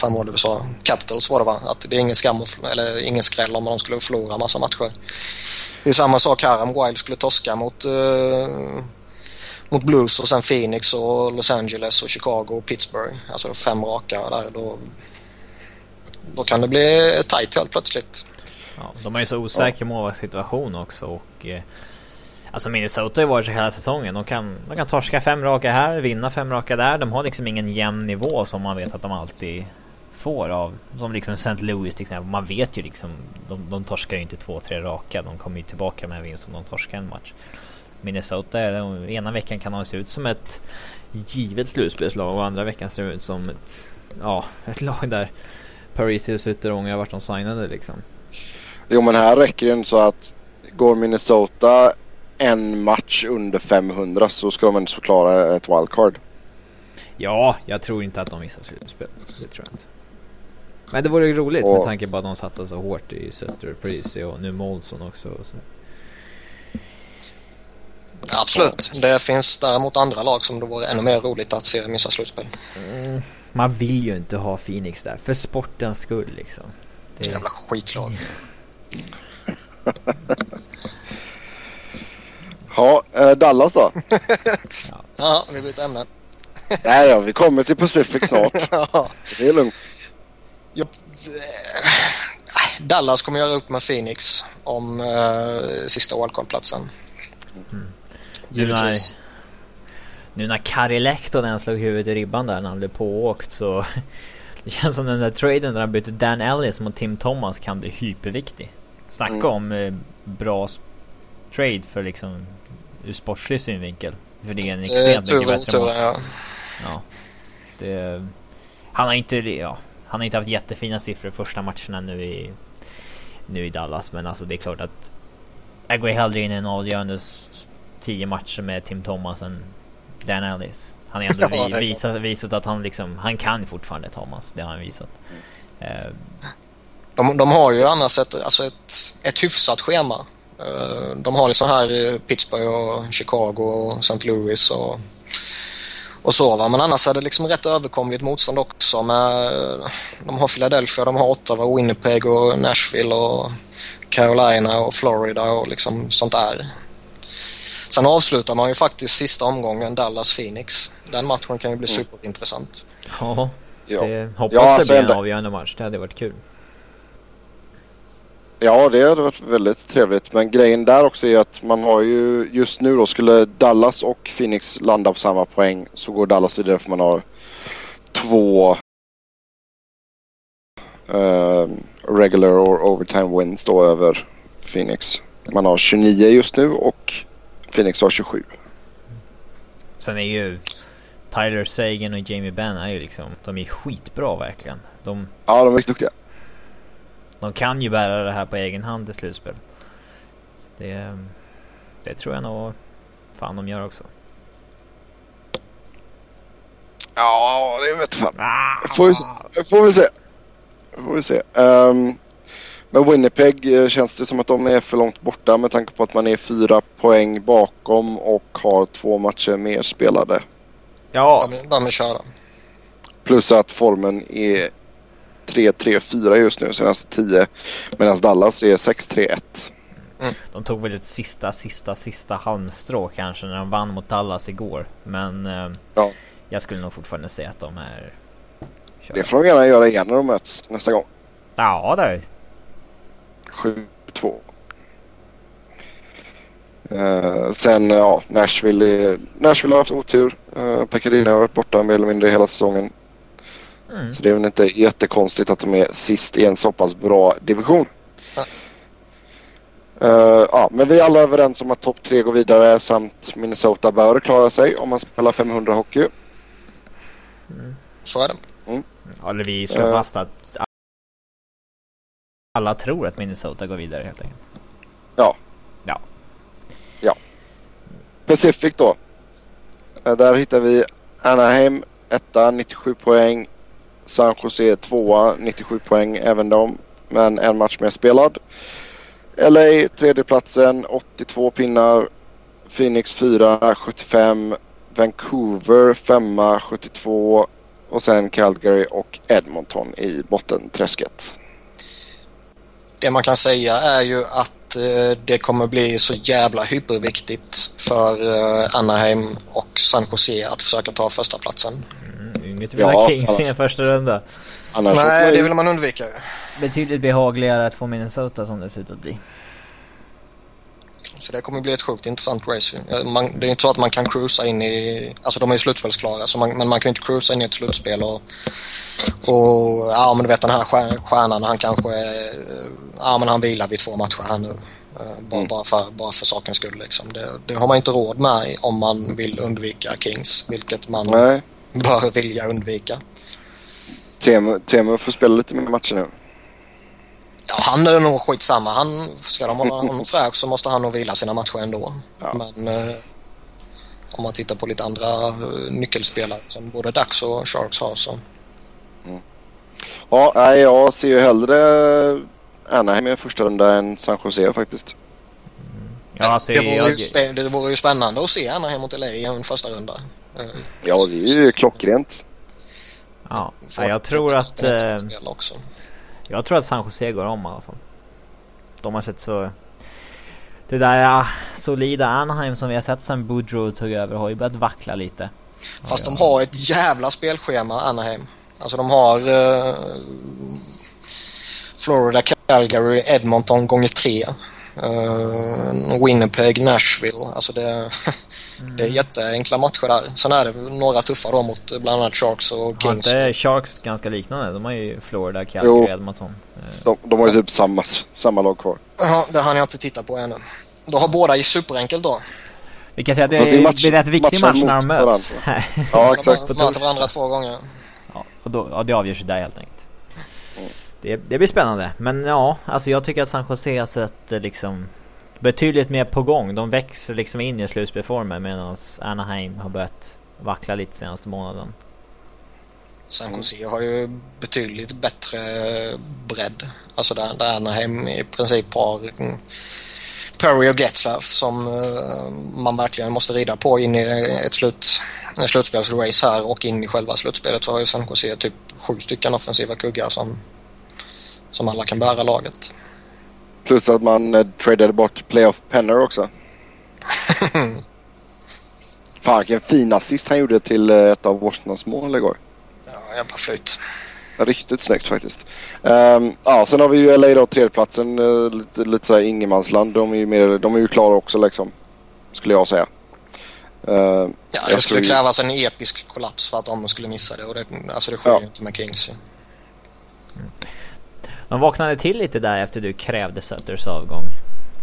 fem år det vi sa, Capitals var det va? Att det är ingen skam, att eller ingen skräll om de skulle förlora massa matcher. Det är samma sak här om Wild skulle torska mot, uh, mot Blues och sen Phoenix och Los Angeles och Chicago och Pittsburgh. Alltså fem raka där. Då, då kan det bli tight helt plötsligt. Ja, de är ju så osäkra målvaktssituation också och eh, Alltså Minnesota har ju varit så hela säsongen. De kan, de kan torska fem raka här, vinna fem raka där. De har liksom ingen jämn nivå som man vet att de alltid får av. Som liksom St. Louis till exempel. Man vet ju liksom. De, de torskar ju inte två, tre raka. De kommer ju tillbaka med en vinst om de torskar en match. Minnesota, är- de- ena veckan kan de se ut som ett givet slutspelslag och andra veckan ser det ut som ett, ja, ett lag där Parisius sitter och ångrar vart de signade liksom. Jo, men här räcker det inte så att går Minnesota en match under 500 så ska de ändå klara ett wildcard. Ja, jag tror inte att de missar slutspel. Det tror jag inte. Men det vore ju roligt med Och- tanke på att de satsar så hårt i Sutter, Parisi och nu Molson också. och Så. Absolut. Det finns däremot andra lag som det vore ännu mer roligt att se missa slutspel. Man vill ju inte ha Phoenix där, för sportens skull liksom. Det, Jävla skitlag. *laughs* Ja, eh, Dallas då? *laughs* Ja, vi byter ämne. *laughs* Nej, ja, vi kommer till Pacific snart. Ja. Det är lugnt. Jag, Dallas kommer göra upp med Phoenix om eh, sista wildcard-platsen. Nu när, nu när Kari Lehtonen slog huvudet i ribban där när han blev pååkt så *laughs* Det känns som den där traden där han bytte Dan Ellis mot Tim Thomas kan bli hyperviktig. Snacka Mm. om eh, bra trade för liksom ur sportslig synvinkel. För det är en Eh, extremt tur mycket bättre mål. ja. Ja. Det, han har inte, ja, han har inte haft jättefina siffror första matcherna nu i, nu i Dallas. Men alltså det är klart att jag går hellre in i en avgörande tio matcher med Tim Thomas än Dan Ellis. Han har *laughs* ändå Ja, vi, visat, visat att han liksom, han kan fortfarande Thomas. Det har han visat. Eh, De, de har ju annars ett, alltså ett, ett hyfsat schema. Eh, De har liksom här Pittsburgh och Chicago och St. Louis och, och så va. Men annars är det liksom rätt överkomligt motstånd också med De har Philadelphia, de har Ottawa, Winnipeg och Nashville och Carolina och Florida och liksom sånt där. Sen avslutar man ju faktiskt sista omgången Dallas-Phoenix. Den matchen kan ju bli superintressant. ja, det hoppas Ja, det alltså blir en ändå- avgörande match. Det hade varit kul. Ja, det hade varit väldigt trevligt. Men grejen där också är att man har ju just nu då skulle Dallas och Phoenix landa på samma poäng så går Dallas vidare för man har två eh, regular or overtime wins då över Phoenix. Man har 29 just nu och Phoenix har 27. Sen är ju Tyler Sagan och Jamie Benn är ju liksom, de är skitbra verkligen. De, Ja, de är riktigt duktiga. de kan ju bära det här på egen hand i slutspel. Så det, det tror jag nog fan de gör också. Ja, det vet fan. Ah! Får vi, se- får vi se. Får vi se. Um, men Winnipeg eh, känns det som att de är för långt borta med tanke på att man är fyra poäng bakom och har två matcher mer spelade. Ja, De, de är körda. Plus att formen är 3-3-4 just nu senaste 10. Medan Dallas är 6-3-1. de tog väl ett sista, sista, sista halmstrå kanske när de vann mot Dallas igår. Men eh, Ja. jag skulle nog fortfarande säga att de är körda. Det får de gärna göra igen när de möts nästa gång. Ja, det. 7-2. Eh, sen ja, Nashville, Nashville har haft otur. Uh, Pekkarina har varit borta mer eller mindre hela säsongen. Mm. Så det är väl inte jättekonstigt att de är sist i en så pass bra division. Ja. Eh, ja, men vi är alla överens om att topp tre går vidare samt Minnesota bör klara sig om man spelar 500 hockey. Så är det. Eller vi slår Eh. fast att alla tror att Minnesota går vidare helt enkelt. Ja. Ja. Pacific då. Eh, där hittar vi Anaheim etta 97 poäng. San Jose tvåa 97 poäng även de. Men en match mer spelad. LA tredjeplatsen 82 pinnar. Phoenix 4 75. Vancouver femma 72. Och sen Calgary och Edmonton i bottenträsket. Det man kan säga är ju att eh, det kommer bli så jävla hyperviktigt för eh, Anaheim och San Jose att försöka ta första platsen. Mm, inget Ja, ja, Kings i en första runda. Annars Nej, det vill man undvika. Betydligt behagligare att få Minnesota som det ser ut att bli. Så det kommer bli ett sjukt intressant race. ju. Man, det är inte så att man kan cruisa in i... Alltså de är ju slutspelsklara, så man, men man kan ju inte cruisa in i ett slutspel och... och ja, men du vet den här stjär- stjärnan, han kanske... eh, Ja, men han vilar vid två matcher här nu. Eh, Bara, Mm. bara, för, bara för sakens skull liksom. Det, det har man inte råd med om man vill undvika Kings, vilket man Nej. bör vilja undvika. Temu, Temu får spela lite mer matcher nu. Ja, han är nog skitsamma. Han, ska de hålla honom fräsch så måste han nog vila sina matcher ändå. Ja. Men eh, om man tittar på lite andra eh, nyckelspelare som både Dax och Sharks har så... Ja, nej, jag ser ju hellre Anaheim i första runda än San Jose faktiskt. Ja, alltså, det, vore ju det vore ju spännande att se Anaheim mot LA i en första runda. Eh, Ja, det är ju klockrent. ja, jag tror att... spela Eh jag tror att San Jose går om i alla fall. De har sett så... det där ja, solida Anaheim som vi har sett sen Boudreau tog över har ju börjat vackla lite. Fast de har ett jävla spelschema, Anaheim. Alltså de har uh, Florida, Calgary, Edmonton gånger tre. Uh, Winnipeg, Nashville. Alltså det, mm. *laughs* det är jätteenkla matcher där. Sen är det några tuffa då mot bland annat Sharks och Kings. Har inte Sharks ganska liknande? De har ju Florida, Calgary. Edmonton. De, de har ju typ samma, samma lag kvar. Ja, det har jag inte tittat på ännu. Då har båda i superenkelt då. Vi kan säga att det, är, match, blir rätt viktig match när de möts. *laughs* ja, exakt. De möter varandra två gånger. Ja, och då, ja, det avgörs ju där helt enkelt. Det, det, blir spännande. Men ja, alltså jag tycker att San Jose har sett eh, liksom betydligt mer på gång. De växer liksom in i slutspelformen medan Anaheim har börjat vackla lite senaste månaden. San Jose har ju betydligt bättre bredd. Alltså där, där Anaheim i princip har mm, Perry och Getzlaff som eh, man verkligen måste rida på in i ett slut, slutspelsrace här och in i själva slutspelet så har ju San Jose typ sju stycken offensiva kuggar som, som alla kan bära laget. Plus att man uh, tradade bort playoff Penner också. *laughs* Fan vilken fin assist han gjorde till uh, ett av Washingtons mål igår. Ja, jävla flyt. Riktigt snyggt faktiskt. Um, ja, sen har vi ju LA då, tredjeplatsen. Uh, lite, lite såhär ingenmansland. De är ju mer, de är ju klara också liksom. Skulle jag säga. Uh, ja, det skulle krävas en episk kollaps för att de skulle missa det. Och det, alltså det sker ju ja. inte med Kings. De vaknade till lite där efter du krävde Sutters avgång.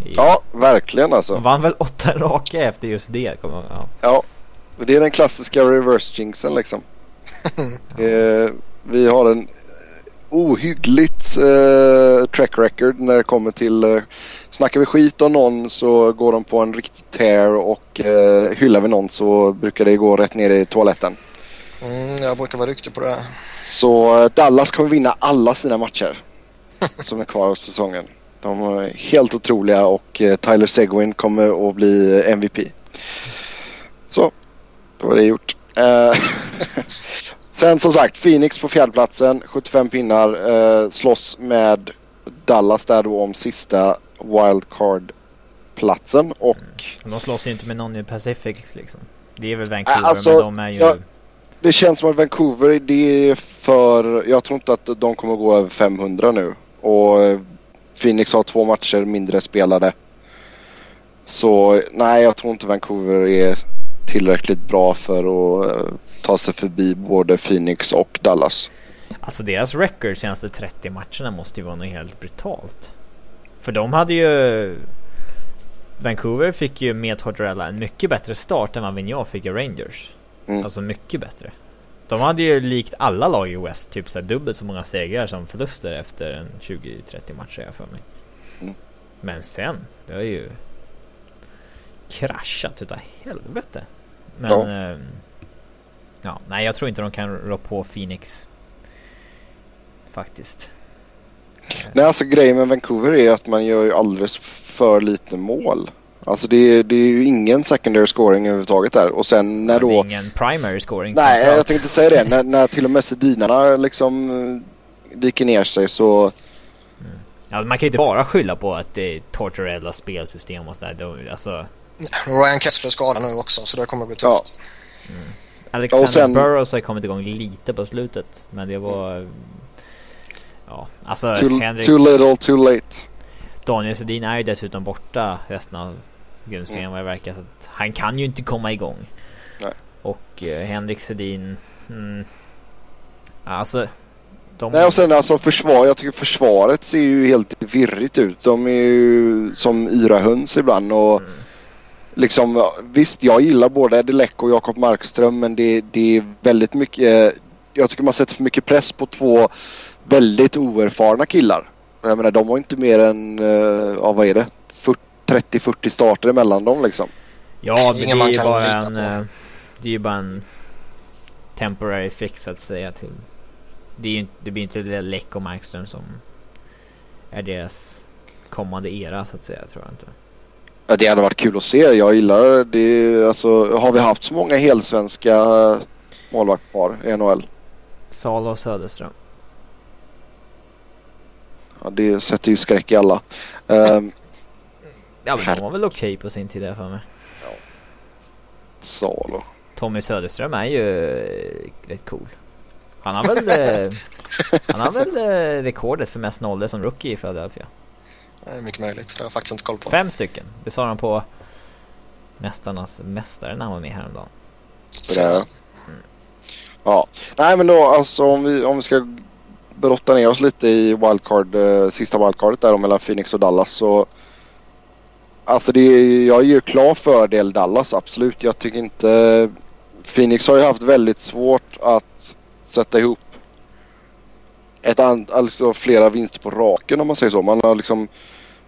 I... Ja, verkligen alltså. De vann väl åtta raka efter just det. Ja. ja, det är den klassiska reverse jinxen liksom. uh, *laughs* vi har en ohyggligt eh, track record när det kommer till eh, snackar vi skit om någon så går de på en riktig tear och eh, hyllar vi någon så brukar det gå rätt ner i toaletten. Mm, jag brukar vara duktig på det. Så eh, Dallas kommer vinna alla sina matcher som är kvar av säsongen. De är helt otroliga och eh, Tyler Seguin kommer att bli MVP. Så, då var det gjort. Eh, *laughs* Sen som sagt Phoenix på fjärdeplatsen, 75 pinnar. Eh, slåss med Dallas där då om sista wildcard-platsen och... Mm. De slåss ju inte med någon i Pacific liksom. Det är väl Vancouver alltså, men de är ju... Ja, det känns som att Vancouver det är för... Jag tror inte att de kommer gå över 500 nu. Och eh, Phoenix har två matcher mindre spelade. Så nej, jag tror inte Vancouver är tillräckligt bra för att uh, ta sig förbi både Phoenix och Dallas. Alltså deras record senaste 30 matcherna måste ju vara något helt brutalt. För de hade ju... Vancouver fick ju med Tortorella en mycket bättre start än vad Vigneault fick i Rangers. Mm. Alltså mycket bättre. De hade ju likt alla lag i West typ så dubbelt så många segrar som förluster efter en 20-30 matcher jag för mig. Mm. Men sen, det har ju kraschat utav helvete. Men... Ja. Eh, ja. nej jag tror inte de kan rå på Phoenix. Faktiskt. Nej alltså grejen med Vancouver är att man gör ju alldeles för lite mål. Alltså det är, det är ju ingen secondary scoring överhuvudtaget där. Och sen när då... Det är ingen primary scoring. Nej, jag tänkte säga det. när, när till och med Sedinarna liksom eh, viker ner sig så... Mm. Ja, man kan ju inte bara skylla på att det är Tortorellas spelsystem och sådär. Alltså... Ryan Kessler skadad nu också så det kommer att bli tufft. Ja. Mm. Alexander sen... Burrows har kommit igång lite på slutet. Men det var... Mm. Ja, alltså too, Henrik... Too little, too late. Daniel Sedin är ju dessutom borta resten av grundserien mm. vad det verkar. Så att han kan ju inte komma igång. Nej. Och eh, Henrik Sedin... Mm, alltså... De... Nej och sen alltså försvar, jag tycker försvaret ser ju helt virrigt ut. De är ju som yra höns ibland och mm liksom, visst jag gillar både Eddie Leck och Jakob Markström men det, det är väldigt mycket, jag tycker man sätter för mycket press på två väldigt oerfarna killar. Jag menar de har inte mer än, uh, ja, vad är det, 30-40 starter emellan dem liksom. Ja, det är ju bara en, uh, det är ju bara en temporary fix att säga till. Det, är ju, det blir inte det Leck och Markström som är deras kommande era så att säga, tror jag inte. Ja, det hade varit kul att se. Jag gillar det. Alltså, har vi haft så många helsvenska målvaktspar i NHL? Sala och Söderström. Ja, det sätter ju skräck i alla. Um, Ja men de var väl okej på sin tid, jag för mig. Salo. Tommy Söderström är ju eh, rätt cool. Han har väl, *laughs* eh, han har väl eh, rekordet för mest nollor som rookie i Philadelphia. Det är mycket möjligt. Det har jag faktiskt inte koll på. Fem stycken. Det sa han på Mästarnas Mästare när han var med häromdagen. Så där. Ja, nej men då alltså om vi, om vi ska brotta ner oss lite i wildcard, eh, sista wildcardet där då mellan Phoenix och Dallas så Alltså det, jag ger ju klar fördel Dallas absolut. Jag tycker inte Phoenix har ju haft väldigt svårt att sätta ihop ett an, alltså flera vinster på raken om man säger så. Man har liksom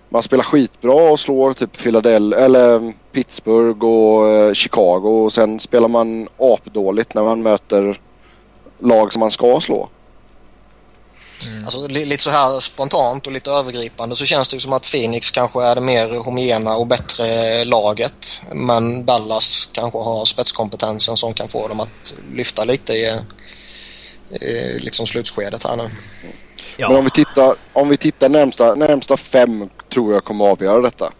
man spelar skitbra och slår typ Philadelphia eller mm, Pittsburgh och eh, Chicago och sen spelar man apdåligt när man möter lag som man ska slå. Alltså, li- lite så här spontant och lite övergripande så känns det ju som att Phoenix kanske är det mer homogena och bättre laget. Men Dallas kanske har spetskompetensen som kan få dem att lyfta lite i, i liksom slutskedet här nu. Ja, Men om vi tittar, om vi tittar närmsta, närmsta fem tror jag kommer avgöra detta.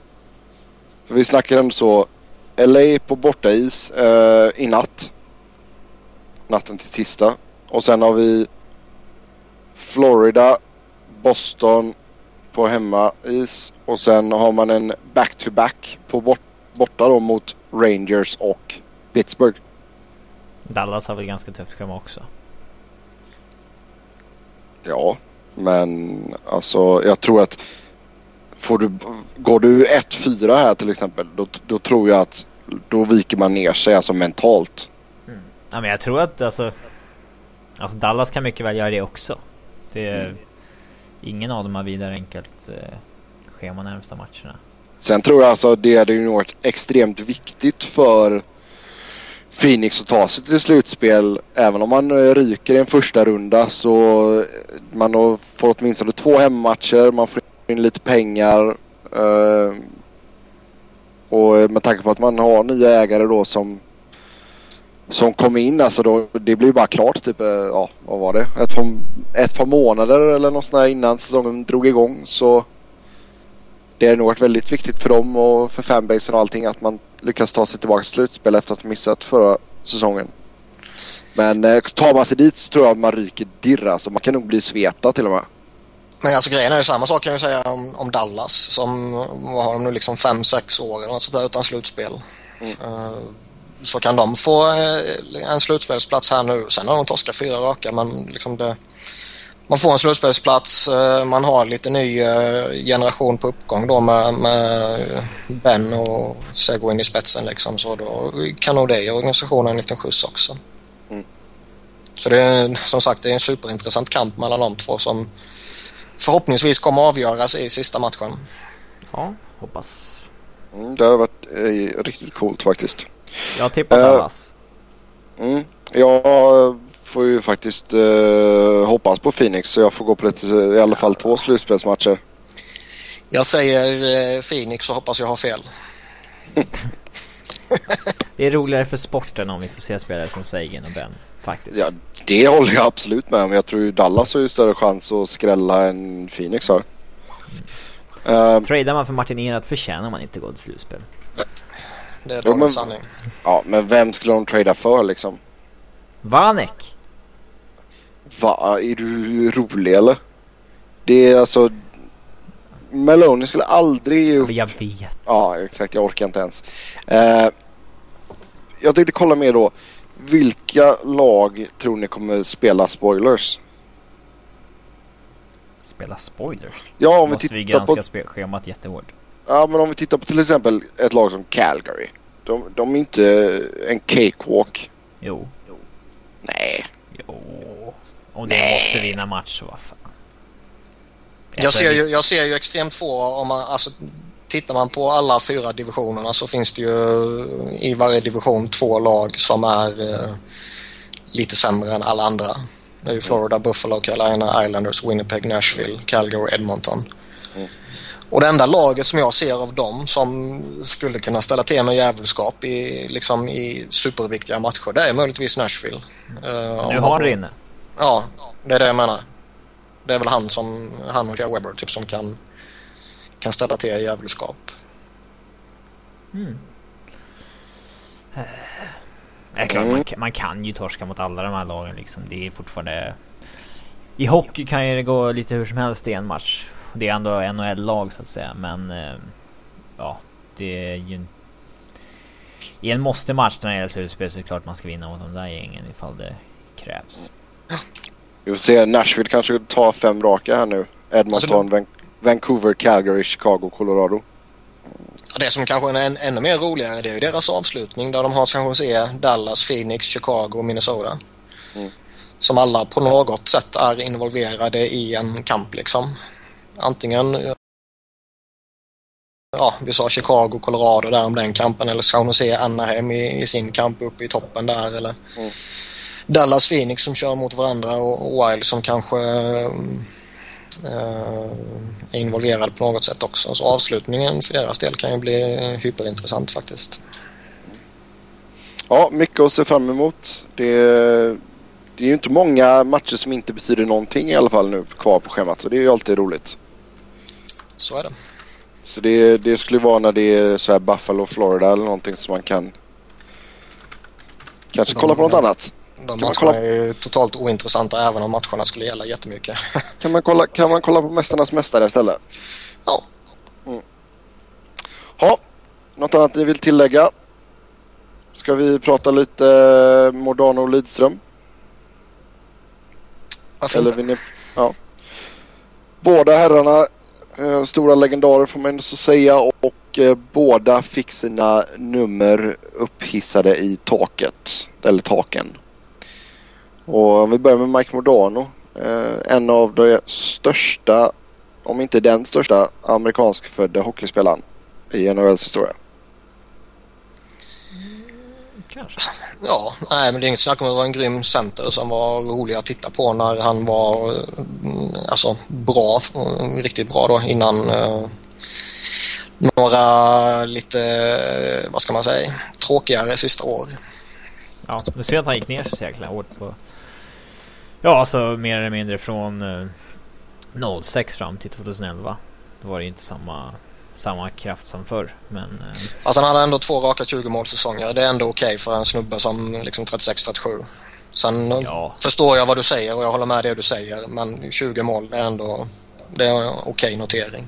För vi snackar ändå så LA på bortais eh, i natt. Natten till tisdag. Och sen har vi Florida, Boston på hemmais. Och sen har man en back-to-back på bort, borta då mot Rangers och Pittsburgh. Dallas har väl ganska tufft schema också. Ja, men alltså jag tror att får du, går du 1-4 här till exempel då, då tror jag att då viker man ner sig alltså mentalt. Ja men jag tror att alltså Alltså Dallas kan mycket väl göra det också. Det är, Ingen av dem har vidare enkelt eh, schema närmsta matcherna. Sen tror jag alltså det hade ju varit extremt viktigt för Phoenix att ta sig till slutspel. Även om man eh, ryker i en första runda så eh, man får åtminstone två hemmamatcher. Man får in lite pengar. eh, och med tanke på att man har nya ägare då som som kom in alltså då, det blir ju bara klart typ, eh, ja vad var det? Ett par, ett par månader eller något sånt där innan säsongen drog igång så det har nog varit väldigt viktigt för dem och för fanbasen och allting att man lyckas ta sig tillbaka till slutspel efter att ha missat förra säsongen. Men eh, tar man sig dit så tror jag att man ryker dirra så man kan nog bli svepta till och med. Men alltså grejen är ju samma sak kan jag säga om, om Dallas som vad har de nu liksom 5-6 år eller något sådär utan slutspel. Mm. Eh, så kan de få eh, en slutspelsplats här nu. Sen har de torskat fyra raka men liksom det, man får en slutspelsplats. eh, Man har lite ny eh, generation på uppgång då med, med Ben och Seguin i spetsen liksom. Så då kan nog det ge organisationen en liten skjuts också. Mm. Så det är som sagt det är en superintressant kamp mellan de två som förhoppningsvis kommer avgöras i sista matchen. Ja, hoppas. Mm, det har varit eh, riktigt coolt faktiskt. Jag tippar Eh, Dallas. Mm. Jag får ju faktiskt eh, hoppas på Phoenix så jag får gå på lite, i alla fall två slutspelsmatcher. Jag säger eh, Phoenix och hoppas jag har fel. *laughs* Det är roligare för sporten om vi får se spelare som Sagan och Ben. Faktiskt. Ja, det håller jag absolut med om. Jag tror Dallas har ju större chans att skrälla än Phoenix har. Eh, Tradar man för Martin Erat förtjänar man inte gå till slutspel. Det är men- sanning. ja, men vem skulle de trada för liksom? Vanek! Va, är du rolig eller? Det är alltså... Meloni skulle aldrig ge upp. Jag vet. Ja, exakt. Jag orkar inte ens. Eh, jag tänkte kolla mer då. Vilka lag tror ni kommer spela spoilers? Spela spoilers. Ja, om vi Måste vi tittar granska på... schemat jättehårt. Ja, men om vi tittar på till exempel ett lag som Calgary. De, de är inte en cakewalk. Jo. Nej. Jo. Om de Nej. måste vinna match vad fan. Jag ser, ju, jag ser ju extremt få om man, alltså, tittar man på alla fyra divisionerna så finns det ju i varje division två lag som är eh, lite sämre än alla andra. Det är ju Florida, Buffalo, Carolina, Islanders, Winnipeg, Nashville, Calgary, Edmonton. Och det enda laget som jag ser av dem som skulle kunna ställa till med djävulskap i, liksom, i superviktiga matcher det är möjligtvis Nashville. Eh, Nu har det inne. Ja, det är det jag menar. Det är väl han som, han och Joe Webber typ som kan, kan ställa till djävulskap. Mm. Är klart, man, kan- man kan ju torska mot alla de här lagen liksom. Det är fortfarande... I hockey kan ju det gå lite hur som helst i en match. Det är ändå NHL-lag så att säga, men... eh, Ja, det är ju... I en måste-match när det gäller slutspel så är det klart man ska vinna mot de där gängen ifall det krävs. Vi får se. Nashville kanske tar fem raka här nu. Edmonton, Van- Vancouver, Calgary, Chicago, Colorado. Ja, Det som kanske är en, ännu mer roligare det är ju deras avslutning där de har San Jose, Dallas, Phoenix, Chicago och Minnesota. Mm. Som alla på något sätt är involverade i en kamp liksom. Antingen Ja, vi sa Chicago, Colorado där om den kampen eller San Jose, Anaheim i, i sin kamp uppe i toppen där eller Mm. Dallas, Phoenix som kör mot varandra och, och Wild som kanske eh, är involverade på något sätt också. Så avslutningen för deras del kan ju bli hyperintressant faktiskt. Ja, mycket att se fram emot. Det, det är ju inte många matcher som inte betyder någonting i alla fall nu kvar på schemat. Och det är ju alltid roligt. Så är det. Så det, det skulle vara när det är så här Buffalo, Florida eller någonting som man kan kanske kolla på något annat. De man matcherna kolla- är ju totalt ointressanta även om matcherna skulle gälla jättemycket. *laughs* Kan man kolla, kan man kolla på Mästarnas Mästare istället? ja, Ja, något annat ni vill tillägga? Ska vi prata lite eh, Modano och Lidström? varför Eller inte? ni, ja. Båda herrarna eh, stora legendarer får man ändå så säga och eh, båda fick sina nummer upphissade i taket. Eller taken. Och om vi börjar med Mike Modano. Eh, en av de största, om inte den största, amerikanskfödda hockeyspelaren i NHLs historia. Kanske. Ja, nej men det är inget snack om att det var en grym center som var rolig att titta på när han var mm, alltså bra, riktigt bra då innan eh, några lite, eh, vad ska man säga, tråkigare sista år. Ja, du ser att han gick ner så jäkla hårt på... Ja, alltså mer eller mindre från eh, 06 fram till 2011. Då var det inte samma, samma kraft som förr. Men eh, Fast han hade ändå två raka 20 målsäsonger. Det är ändå okej för en snubbe som liksom 36-37. Sen eh, Ja. förstår jag vad du säger och jag håller med det du säger. Men 20 mål är ändå det är en okej notering.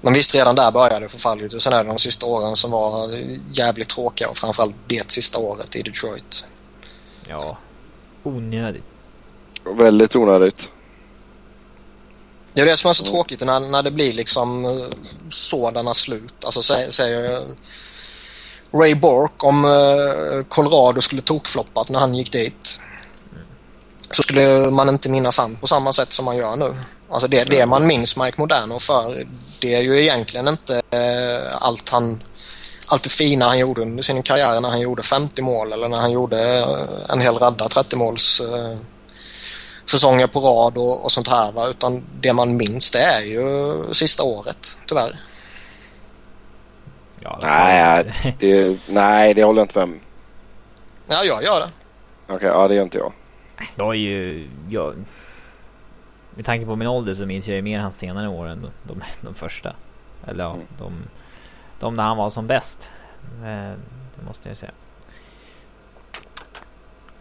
Men visst, redan där började förfallet och sen är det de sista åren som var jävligt tråkiga och framförallt det sista året i Detroit. ja, onödigt. Väldigt onödigt. Det är det som är så tråkigt när, när det blir liksom eh, sådana slut. Alltså sä- säger eh, Ray Bork om eh, Colorado skulle tokfloppat när han gick dit. Så skulle man inte minnas han på samma sätt som man gör nu. Alltså det, det man minns Mike Moderno för det är ju egentligen inte allt han allt det fina han gjorde under sin karriär när han gjorde 50 mål eller när han gjorde en hel radda 30 måls säsonger på rad och, och sånt här. Va? Utan det man minns det är ju sista året tyvärr. Ja, Nej, det, nej, det håller jag inte med om. Ja, jag gör det. Okej, ja det gör inte jag. Jag är ju... Jag, med tanke på min ålder så minns jag ju mer hans senare år än de, de, de första. Eller ja, Mm. de, de där han var som bäst. Eh, Det måste jag säga.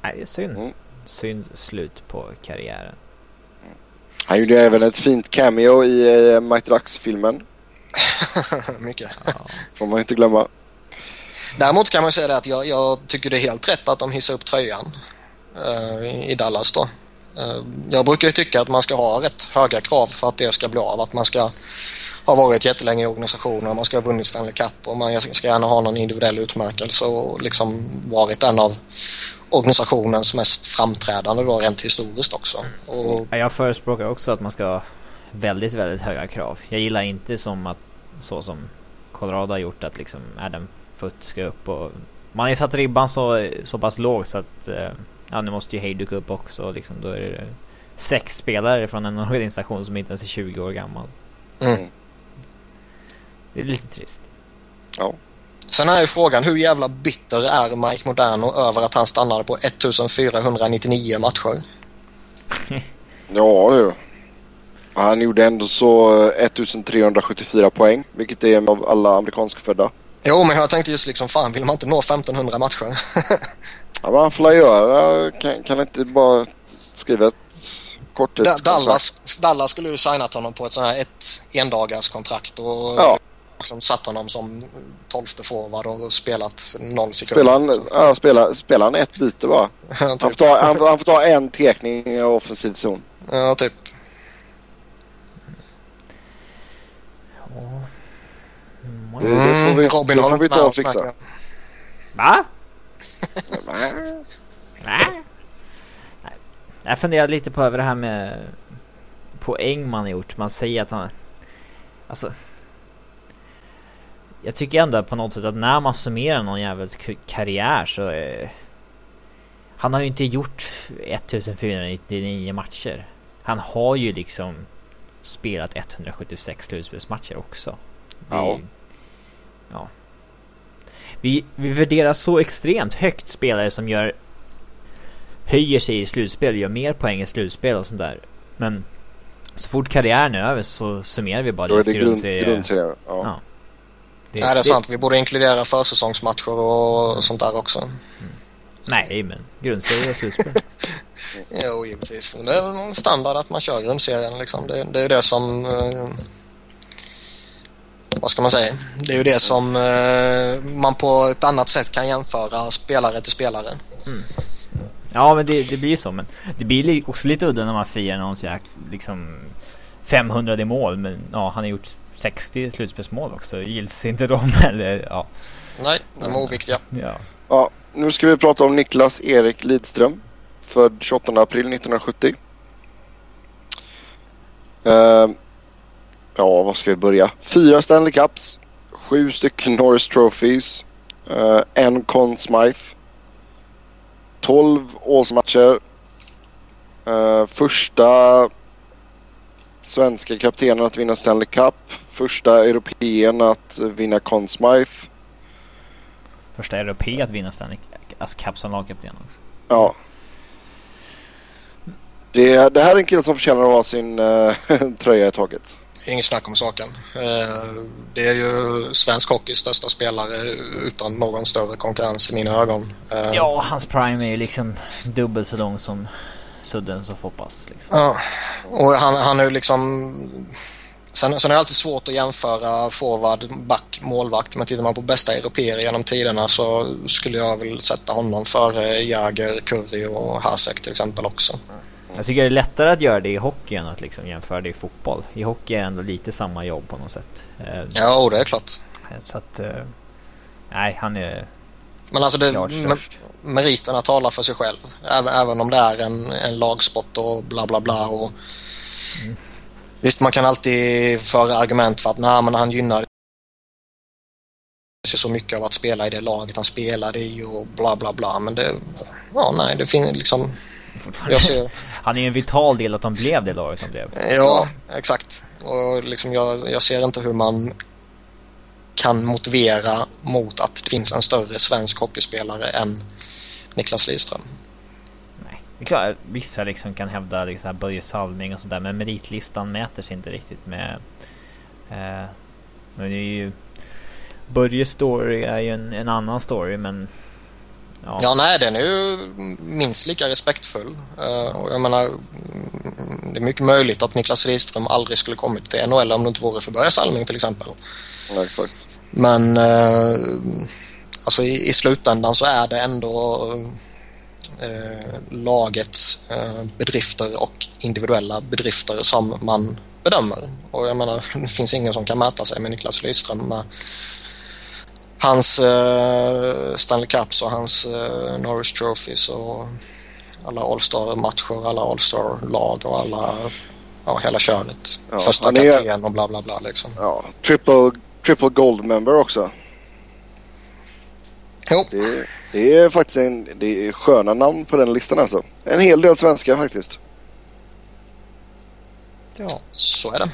Nej, det är synd. Mm. Synd slut på karriären. Han gjorde även ett fint cameo i eh, Mike Drax-filmen. *laughs* Mycket. Får man inte glömma. Däremot kan man säga det att jag, jag tycker det är helt rätt att de hissar upp tröjan eh, i Dallas då. Eh, jag brukar ju tycka att man ska ha rätt höga krav för att det ska bli av. Att man ska ha varit jättelänge i organisationen, man ska ha vunnit Stanley Cup och man ska gärna ha någon individuell utmärkelse och liksom varit en av organisationens mest framträdande då rent historiskt också. Och Ja, Jag förespråkar också att man ska ha väldigt, väldigt höga krav. Jag gillar inte som att så som Colorado har gjort att liksom Adam Foot ska upp och man har ju satt ribban så, så pass lågt så att eh, ja nu måste ju Hejduk upp också liksom då är det sex spelare från en organisation som inte ens är 20 år gammal. mm. Det är lite trist. Ja. Sen är ju frågan hur jävla bitter är Mike Moderno över att han stannade på 1499 matcher? *laughs* Ja du. Han gjorde ändå så eh, 1374 poäng. Vilket är av alla amerikanskfödda. Jo, men jag tänkte just liksom fan vill man inte nå 1500 matcher? *laughs* Ja, vad han får göra. Kan, kan inte bara skriva ett korttidskontrakt? Dallas, Dallas skulle ju signat honom på ett sånt här ett endagars kontrakt och Ja. Liksom satt honom som tolfte forward och spelat noll sekunder. Spelar han, ja, spelar, spelar han ett byte bara? *laughs* ja, Han får typ. ta, han, får- han får ta en tekning i offensiv zon. Ja, typ. Vi, Robin vi inte med oss. Va? Jag funderar lite på över det här med poäng man har gjort. Man säger att han... Alltså... Jag tycker ändå på något sätt att när man summerar någon jävels karriär så... Eh, han har ju inte gjort 1499 matcher. Han har ju liksom spelat 176 slutspelsmatcher också. Det Ja. ja. Vi, vi värderar så extremt högt spelare som gör höjer sig i slutspel, gör mer poäng i slutspel och sånt där. Men så fort karriären är över så summerar vi bara Då deras grundserie. grundserien. Ja. Ja. Det- Nej, det är sant. Vi borde inkludera försäsongsmatcher och sånt där också. Nej, men grundserie och slutspel. *laughs* Jo, givetvis. Men det är standard att man kör grundserien liksom. Det, det är ju det som... Eh, vad ska man säga? Det är ju det som eh, man på ett annat sätt kan jämföra spelare till spelare. ja, men det, det blir ju så. Men det blir li- också lite udda när man firar någon så jäk, liksom 500 i mål. Men ja, han har gjort 60 slutspelsmål också. Gills inte de *laughs* eller ja. Nej, de är oviktiga. ja. Ja, nu ska vi prata om Niklas Erik Lidström. Född 28 april 1970. Ehm, ja, vad ska vi börja? Fyra Stanley Cups. Sju stycken Norris Trophies. Uh, en Conn Smythe. 12 Åsmatcher. Uh, första svenska kaptenen att vinna Stanley Cup. Första europeen att vinna Conn Smythe. Första europé att vinna Stanley Alltså Cup som lagkapten också. Ja. Det, det här är en kille som förtjänar att ha sin eh, *laughs* tröja i taget. Inget snack om saken. Eh, det är ju svensk hockeys största spelare utan någon större konkurrens i mina ögon. Eh, Ja, hans prime är ju liksom dubbelt så lång som Suddens och Foppas. Liksom. Ja, och han, han är ju liksom... Sen, sen är det alltid svårt att jämföra forward, back, målvakt. Men tittar man på bästa europeer genom tiderna så skulle jag väl sätta honom före Jäger, Curry och Hasek till exempel också. Jag tycker det är lättare att göra det i hockey än att liksom jämföra det i fotboll. I hockey är det ändå lite samma jobb på något sätt. Eh, Ja, det är klart. Så att... eh, Nej, han är Men alltså det, mer- meriterna talar för sig själv. Även, även om det är en, en lagsport och bla bla bla. Och... Visst, man kan alltid föra argument för att nej, men han gynnar sig så mycket av att spela i det laget han spelade i och bla bla bla. Men det, ja nej, det finns liksom... *laughs* Han är en vital del att de blev det laget de blev. ja, exakt. Och liksom jag, jag ser inte hur man kan motivera mot att det finns en större svensk hockeyspelare än Niklas Lidström. Det är klart, vissa liksom kan hävda liksom här Börje Salming och sådär men meritlistan mäter sig inte riktigt med... Eh, men det är ju... Börjes story är ju en, en annan story men... Ja, Ja, nej, den är ju minst lika respektfull. Eh, och jag menar, det är mycket möjligt att Niklas Lidström aldrig skulle kommit till NHL om det inte vore för Börje Salming till exempel. Ja, exakt. Men eh, alltså i, i slutändan så är det ändå eh, lagets eh, bedrifter och individuella bedrifter som man bedömer. Och jag menar, *laughs* det finns ingen som kan mäta sig med Niklas Lidström med hans eh, Stanley Cups och hans eh, Norris Trophies och alla All-Star-matcher, alla All-Star-lag och alla, ja, hela köret. Ja, Första kapten och bla bla bla liksom. Ja, triple, triple gold member också. Jo, Det, det är faktiskt en, det är sköna namn på den listan alltså. En hel del svenska faktiskt. ja. så är det.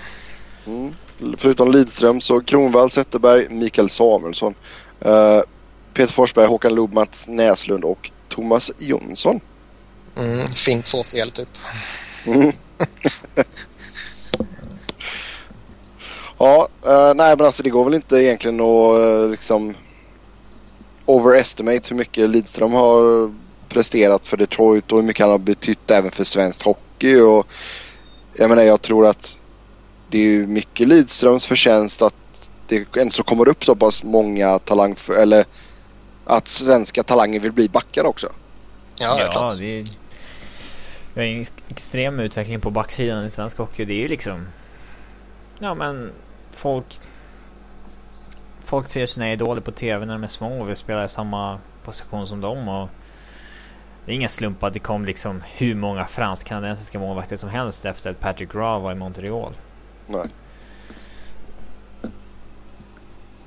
Mm. Förutom Lidström så Kronwall, Zetterberg, Mikael Samuelsson, eh, Peter Forsberg, Håkan Loob, Mats Näslund och Thomas Jonsson. Mm, fint två fel typ. Mm. *laughs* ja, Uh, nej men alltså det går väl inte egentligen att uh, liksom overestimate hur mycket Lidström har presterat för Detroit och hur mycket han har betytt även för svensk hockey. Och jag menar jag tror att det är mycket Lidströms förtjänst att det ändå så kommer upp så pass många talang för, eller att svenska talanger vill bli backar också. Ja, det är klart. vi, vi har en extrem utveckling på backsidan i svensk hockey. Det är ju liksom... Ja men folk... Folk ser sina idoler på TV när de är små och vill spela i samma position som dem. Och det är ingen slump att det kom liksom hur många fransk-kanadensiska målvakter som helst efter att Patrick Raw var i Montreal. Nej.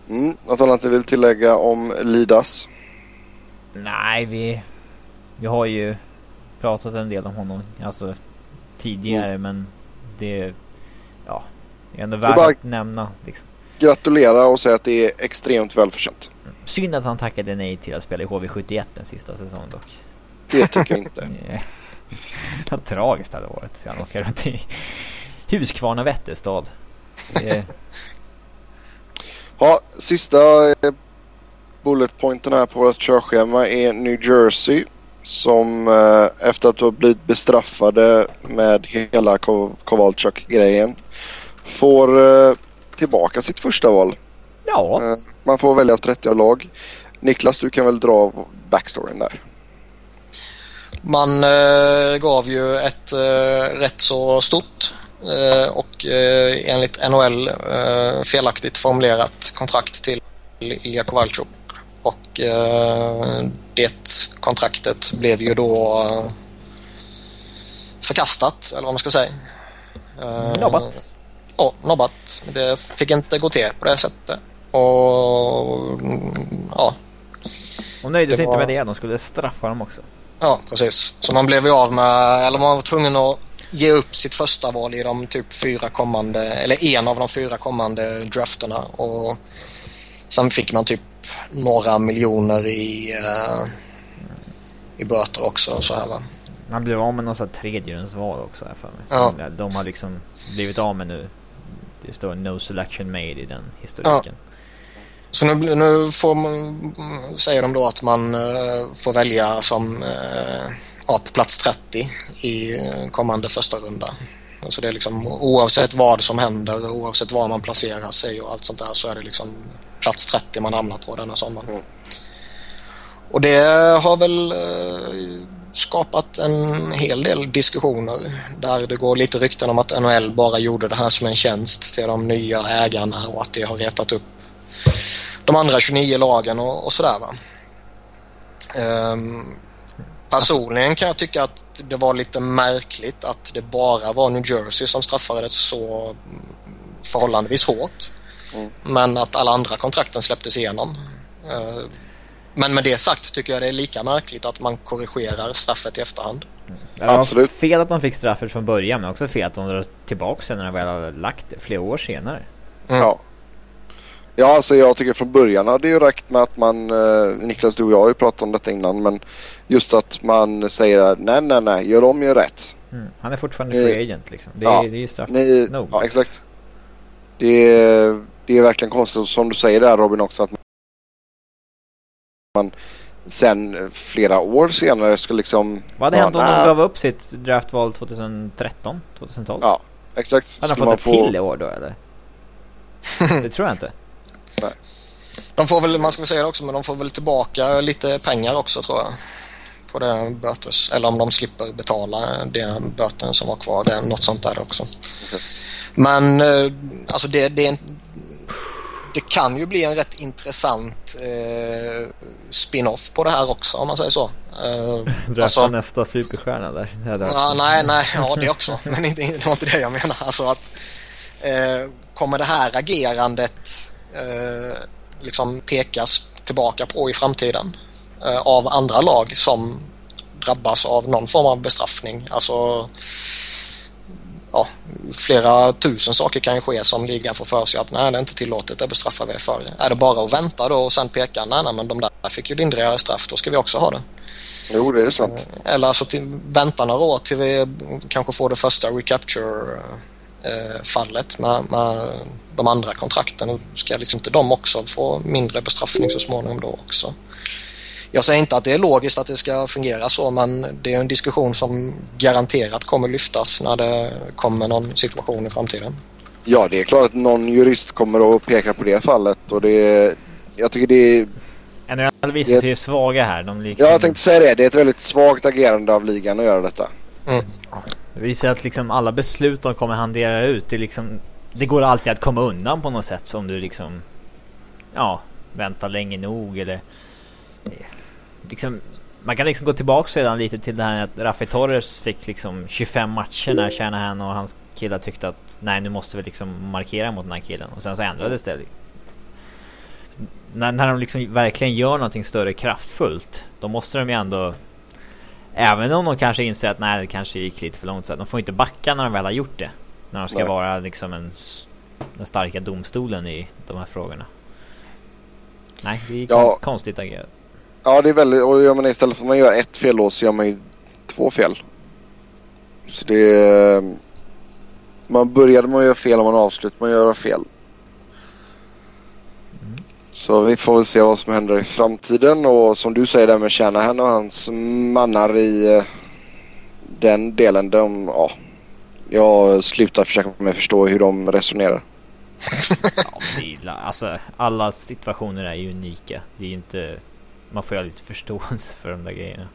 Mm, något annat du vill tillägga om Lidas? Nej, vi, vi har ju pratat en del om honom alltså tidigare mm. men det ja, det är ändå värt att nämna. Liksom. Gratulera och säga att det är extremt välförtjänt. Mm. Synd att han tackade nej till att spela i HV71 den sista säsongen dock. Det tycker jag inte. *laughs* Vad tragiskt det hade varit. Han åker runt i Huskvarna Vätterstad. *laughs* Ja, sista eh, bulletpointen här på vårt körschema är New Jersey. Som eh, efter att ha blivit bestraffade med hela Kowalczyk-grejen får eh, tillbaka sitt första val. Ja. Eh, man får välja 30 lag. Niklas, du kan väl dra backstoryn där. Man eh, gav ju ett eh, rätt så stort eh, och eh, enligt NHL eh, felaktigt formulerat kontrakt till Ilja Kovalchuk. Och eh, det kontraktet blev ju då förkastat, eller vad man ska säga. nobbat. Ja, nobbat. Det fick inte gå till på det sättet. Och ja. De nöjde sig var... inte med det, de skulle straffa dem också. Ja, precis. Så man blev ju av med, eller man var tvungen att ge upp sitt första val i de typ fyra kommande, eller en av de fyra kommande drafterna. Och sen fick man typ några miljoner i, uh, i böter också. Så här, va? Man blev av med här tredjerumsval också här för mig. Ja. De har liksom blivit av med nu. Det står no selection made i den historiken. Ja. Så nu, nu får man, säger de då att man uh, får välja som uh, ja, på plats 30 i kommande första runda. Så det är liksom oavsett vad som händer, oavsett var man placerar sig och allt sånt där så är det liksom plats 30 man hamnar på denna sommaren. Mm. Och det har väl uh, skapat en hel del diskussioner där det går lite rykten om att NHL bara gjorde det här som en tjänst till de nya ägarna och att det har retat upp de andra 29 lagen och, och sådär. Va? Um, personligen kan jag tycka att det var lite märkligt att det bara var New Jersey som straffades så förhållandevis hårt. Mm. Men att alla andra kontrakten släpptes igenom. Uh, men med det sagt tycker jag det är lika märkligt att man korrigerar straffet i efterhand. Ja, Absolut. Fel att de fick straffet från början men också fel att de drar tillbaka sen när de väl har lagt det flera år senare. Mm. Ja. Ja, alltså jag tycker från början hade det ju räckt med att man, eh, Niklas du och jag har ju pratat om detta innan, men just att man säger nej, nej, nej, gör om, gör rätt. Mm. Han är fortfarande ni, free agent liksom. Det, ja, är, det är ju straff. Ni, no. Ja, exakt. Det är, det är verkligen konstigt, som du säger där Robin också, att man sen flera år senare ska liksom... Vad hade hänt om de gav upp sitt draftval 2013, 2012? Ja, exakt. Hade de fått ett få... till i år då eller? *laughs* det tror jag inte. Nej. De får väl, man ska väl säga det också, men de får väl tillbaka lite pengar också tror jag. På det bötes, eller om de slipper betala det böten som var kvar. Det är något sånt där också. Okay. Men eh, alltså det, det, det kan ju bli en rätt intressant eh, spin-off på det här också om man säger så. Eh, alltså, nästa superstjärna där. Ja, nej, nej, ja det också. Men inte, det var inte det jag menar. Alltså att eh, kommer det här agerandet eh, liksom pekas tillbaka på i framtiden eh, av andra lag som drabbas av någon form av bestraffning. Alltså ja, flera tusen saker kan ju ske som ligan får för sig att nej, det är inte tillåtet, det bestraffar vi för. Är det bara att vänta då och sen peka, nej, nej men de där fick ju lindrigare straff, då ska vi också ha det. Jo, det är sant. Eh, eller alltså till, vänta några år till vi kanske får det första recapture eh, fallet med, med de andra kontrakten. Ska liksom inte de också få mindre bestraffning så småningom då också? Jag säger inte att det är logiskt att det ska fungera så men det är en diskussion som garanterat kommer lyftas när det kommer någon situation i framtiden. Ja, det är klart att någon jurist kommer att peka på det fallet och det... Jag tycker det är... NHL visar sig ju svaga här. De liksom... Ja, jag tänkte säga det. Det är ett väldigt svagt agerande av ligan att göra detta. Mm. Det visar att liksom alla beslut de kommer hantera ut, det, liksom, det går alltid att komma undan på något sätt om du liksom... Ja, väntar länge nog eller... Liksom, man kan liksom gå tillbaka redan lite till det här att Raffi Torres fick liksom 25 matcher när Shanahan och hans killar tyckte att nej nu måste vi liksom markera mot den här killen och sen så ändrades det. När, när de liksom verkligen gör någonting större kraftfullt då måste de ju ändå Även om de kanske inser att nej det kanske gick lite för långt så att de får inte backa när de väl har gjort det. När de ska Nej. vara liksom en, den starka domstolen i de här frågorna. Nej, det är Ja. konstigt agerat. Ja, det är väldigt... Och jag menar, istället för att man gör ett fel då så gör man ju två fel. Så det är... Man började med att göra fel och man avslutar med att göra fel. Så vi får väl se vad som händer i framtiden och som du säger där med Shanahan och hans mannar i eh, den delen. De, ja, jag slutar försöka mig förstå hur de resonerar. *laughs* Ja, det är, alltså, alla situationer är ju unika. Det är ju inte... Man får ju ha lite förståelse för de där grejerna.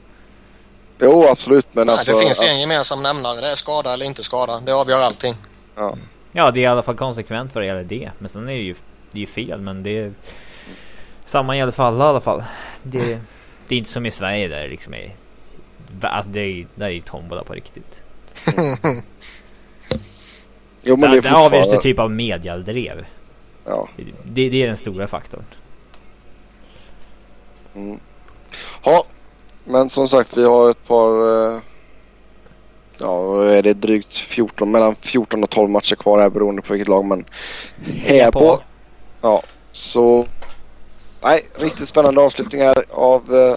Jo, absolut. Men Nej, alltså... det finns ja, en gemensam nämnare. Det är skada eller inte skada. Det avgör allting. ja. Ja, det är i alla fall konsekvent vad det gäller det. Men sen är det ju, det är ju fel, men det är... Samma gäller för alla i alla fall. Det, det är inte som i Sverige där det liksom är... Alltså det är, där är ju tombola på riktigt. *laughs* Jo, men det Där, är där avgörs det fortfarande... typ av medialdrev. Ja. Det, det är den stora faktorn. Mm. Ja, men som sagt vi har ett par... eh, Ja, är det drygt 14, mellan 14 och 12 matcher kvar här beroende på vilket lag man hejar på. Ja, så... Nej, riktigt spännande avslutning här av eh,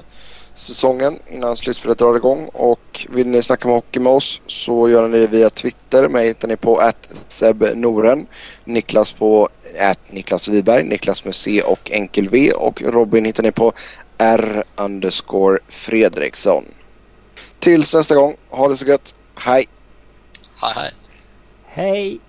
säsongen innan slutspelet drar igång. Och vill ni snacka med hockey med oss så gör ni det via Twitter. Mig hittar ni på att Seb Noren. Niklas på att Niklas Wiberg. Niklas med C och enkel V. Och Robin hittar ni på R underscore Fredriksson. Tills nästa gång, ha det så gött. Hej! Hej hej. Hej!